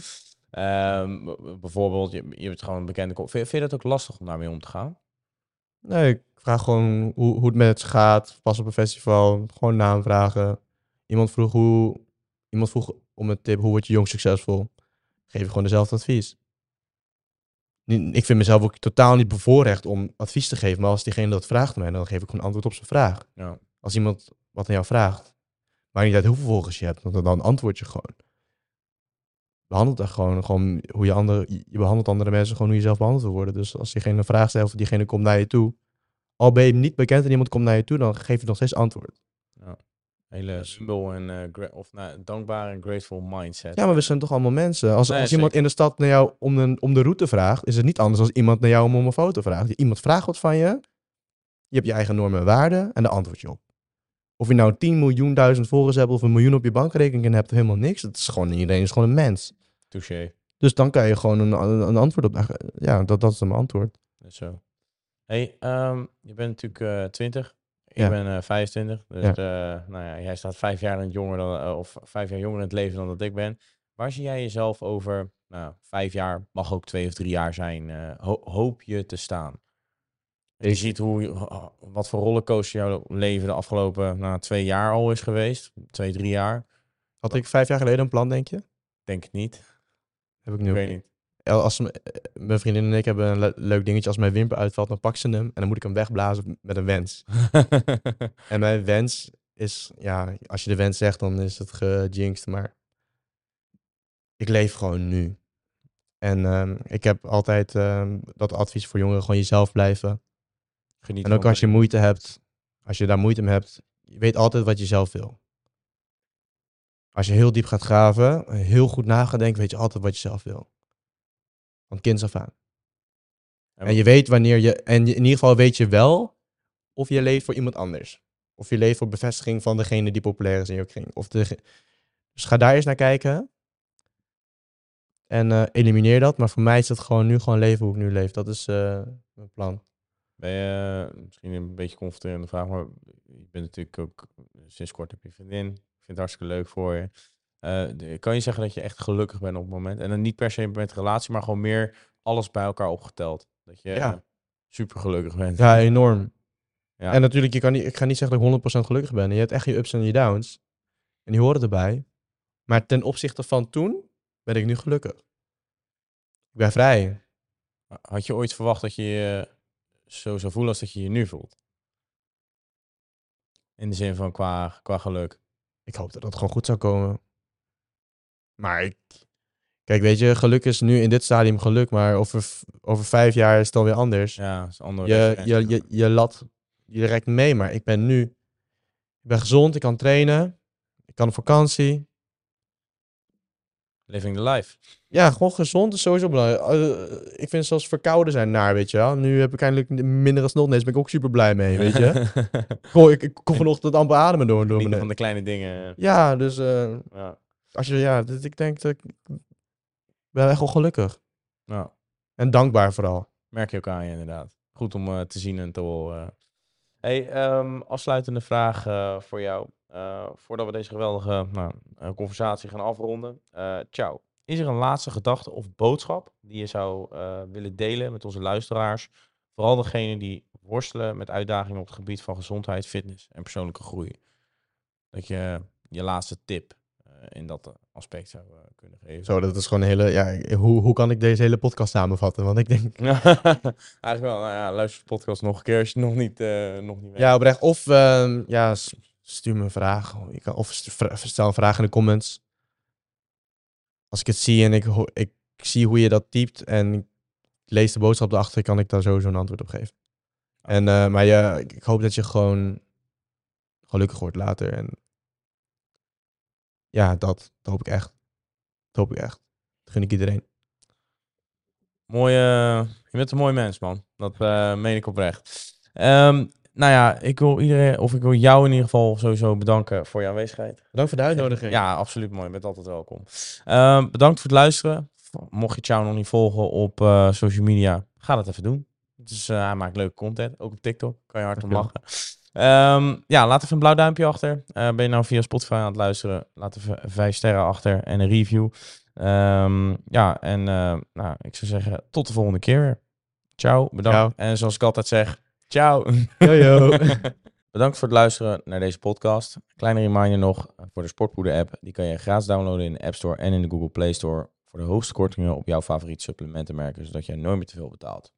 Ehm, bijvoorbeeld, je, je bent gewoon een bekende. Vind, vind je dat ook lastig om daarmee om te gaan? Nee, ik vraag gewoon hoe, hoe het met ze gaat. Pas op een festival, gewoon naam vragen. Iemand vroeg, hoe, iemand vroeg om een tip, hoe word je jong succesvol? Geef je gewoon dezelfde advies. Ik vind mezelf ook totaal niet bevoorrecht om advies te geven. Maar als diegene dat vraagt mij, dan geef ik gewoon antwoord op zijn vraag. Ja. Als iemand wat aan jou vraagt, maakt niet uit hoeveel volgers je hebt, dan, dan antwoord je gewoon. Behandelt daar gewoon, gewoon hoe je andere, je behandelt andere mensen gewoon hoe je zelf behandeld wil worden. Dus als diegene een vraag stelt of diegene komt naar je toe, al ben je niet bekend en iemand komt naar je toe, dan geef je nog steeds antwoord. Hele humble en eh, of nou, dankbaar en grateful mindset. Ja, maar we zijn toch allemaal mensen. Als, Nee, als iemand in de stad naar jou om, een, om de route vraagt, is het niet anders dan iemand naar jou om, om een foto vraagt. Iemand vraagt wat van je, je hebt je eigen normen en waarden en daar antwoord je op. Of je nou 10 miljoen duizend volgers hebt of een miljoen op je bankrekening en hebt, helemaal niks. Het is gewoon, iedereen is gewoon een mens. Touché. Dus dan kan je gewoon een, een, antwoord op. Ja, dat, dat is mijn antwoord. Zo. Hey, ehm, je bent natuurlijk eh 20. Ik ben eh 25, dus Ja. eh, nou ja, jij staat vijf jaar, jonger dan, eh, of vijf jaar jonger in het leven dan dat ik ben. Waar zie jij jezelf over nou, vijf jaar, mag ook twee of drie jaar zijn, eh, ho- hoop je te staan? Je Ik- ziet hoe, wat voor rollercoaster jouw leven de afgelopen nou, twee jaar al is geweest. Twee, drie jaar. Had ik vijf jaar geleden een plan, denk je? Denk het niet. Heb ik Ik nu weet ook niet. Als mijn vriendin en ik hebben een le- leuk dingetje. Als mijn wimper uitvalt, dan pak ze hem. En dan moet ik hem wegblazen met een wens. En mijn wens is, ja, als je de wens zegt, dan is het gejinxed. Maar ik leef gewoon nu. En ehm, ik heb altijd ehm, dat advies voor jongeren, gewoon jezelf blijven. Geniet En ook als je moeite hebt, als je daar moeite mee hebt, je weet altijd wat je zelf wil. Als je heel diep gaat graven, heel goed na gaat denken, weet je altijd wat je zelf wil. Van kinds af aan. En En je weet wanneer je, en in ieder geval weet je wel of je leeft voor iemand anders. Of je leeft voor bevestiging van degene die populair is in je kring. Of de, dus ga daar eens naar kijken. En eh, elimineer dat. Maar voor mij is het gewoon nu gewoon leven hoe ik nu leef. Dat is eh, mijn plan. Ben je, misschien een beetje confronterende vraag, maar je bent natuurlijk ook, sinds kort heb je vriendin. Ik vind het hartstikke leuk voor je. Eh, de- kan je zeggen dat je echt gelukkig bent op het moment? En dan niet per se met relatie, maar gewoon meer alles bij elkaar opgeteld. Dat je Ja. super gelukkig bent. Ja, enorm. Ja. En natuurlijk, je kan niet, ik ga niet zeggen dat ik 100% gelukkig ben. Je hebt echt je ups en je downs. En die horen erbij. Maar ten opzichte van toen ben ik nu gelukkig. Ik ben vrij. Had je ooit verwacht dat je je zo zou voelen als dat je je nu voelt? In de zin van qua, qua geluk. Ik hoop dat dat gewoon goed zou komen. Maar ik... Kijk, weet je, geluk is nu in dit stadium geluk. Maar over, over vijf jaar is het alweer anders. Ja, is een andere je, je, je, je lat, je reikt mee. Maar ik ben nu... Ik ben gezond, ik kan trainen. Ik kan op vakantie. Living the life. Ja, gewoon gezond is sowieso belangrijk. Eh, ik vind zelfs verkouden zijn naar, weet je wel. Nu heb ik eindelijk minder als notnees, ben ik ook super blij mee, weet je. Goh, ik, ik kon vanochtend amper ademen door, door van de kleine dingen. Ja, dus eh, Ja. Als je, ja, dit, ik denk dat ik ik ben echt wel gelukkig. Nou, En dankbaar vooral. merk je ook aan je inderdaad. Goed om eh, te zien en te horen. Hey, ehm, afsluitende vraag eh, voor jou. Eh, voordat we deze geweldige nou, eh, conversatie gaan afronden. Eh ciao. Is er een laatste gedachte of boodschap die je zou eh, willen delen met onze luisteraars? Vooral degenen die worstelen met uitdagingen op het gebied van gezondheid, fitness en persoonlijke groei. Dat je je laatste tip in dat eh, aspect zou eh, kunnen geven. Zo, dat is gewoon een hele, ja, hoe, hoe kan ik deze hele podcast samenvatten? Want ik denk, Eigenlijk wel. Nou ja, luister de podcast nog een keer als je nog niet, eh nog niet weet. ja, oprecht. Of, ehm, ja, stuur me een vraag. Je kan, of stel een vraag in de comments. Als ik het zie en ik, ik zie hoe je dat typt en ik lees de boodschap erachter, kan ik daar sowieso een antwoord op geven. En, eh, maar ja, ik ik hoop dat je gewoon gelukkig wordt later. En ja, dat, dat hoop ik echt. Dat hoop ik echt. Dat gun ik iedereen. Mooie, je bent een mooi mens, man. Dat eh meen ik oprecht. Ehm, nou ja, ik wil iedereen, of ik wil jou in ieder geval sowieso bedanken voor je aanwezigheid. Bedankt voor de uitnodiging. Ja, absoluut mooi. Je bent altijd welkom. Ehm, bedankt voor het luisteren. Mocht je Chow nog niet volgen op eh, social media, ga dat even doen. Dus eh, hij maakt leuke content, ook op TikTok. Kan je hard om lachen. Ehm, ja, laat even een blauw duimpje achter. Eh, ben je nou via Spotify aan het luisteren? Laat even vijf sterren achter en een review. Ehm, ja, en eh, nou, ik zou zeggen, tot de volgende keer weer. Ciao, bedankt. Ciao. En zoals ik altijd zeg, ciao. Yo, yo. Bedankt voor het luisteren naar deze podcast. Kleine reminder nog voor de Sportpoeder app. Die kan je gratis downloaden in de App Store en in de Google Play Store. Voor de hoogste kortingen op jouw favoriete supplementenmerken, zodat jij nooit meer te veel betaalt.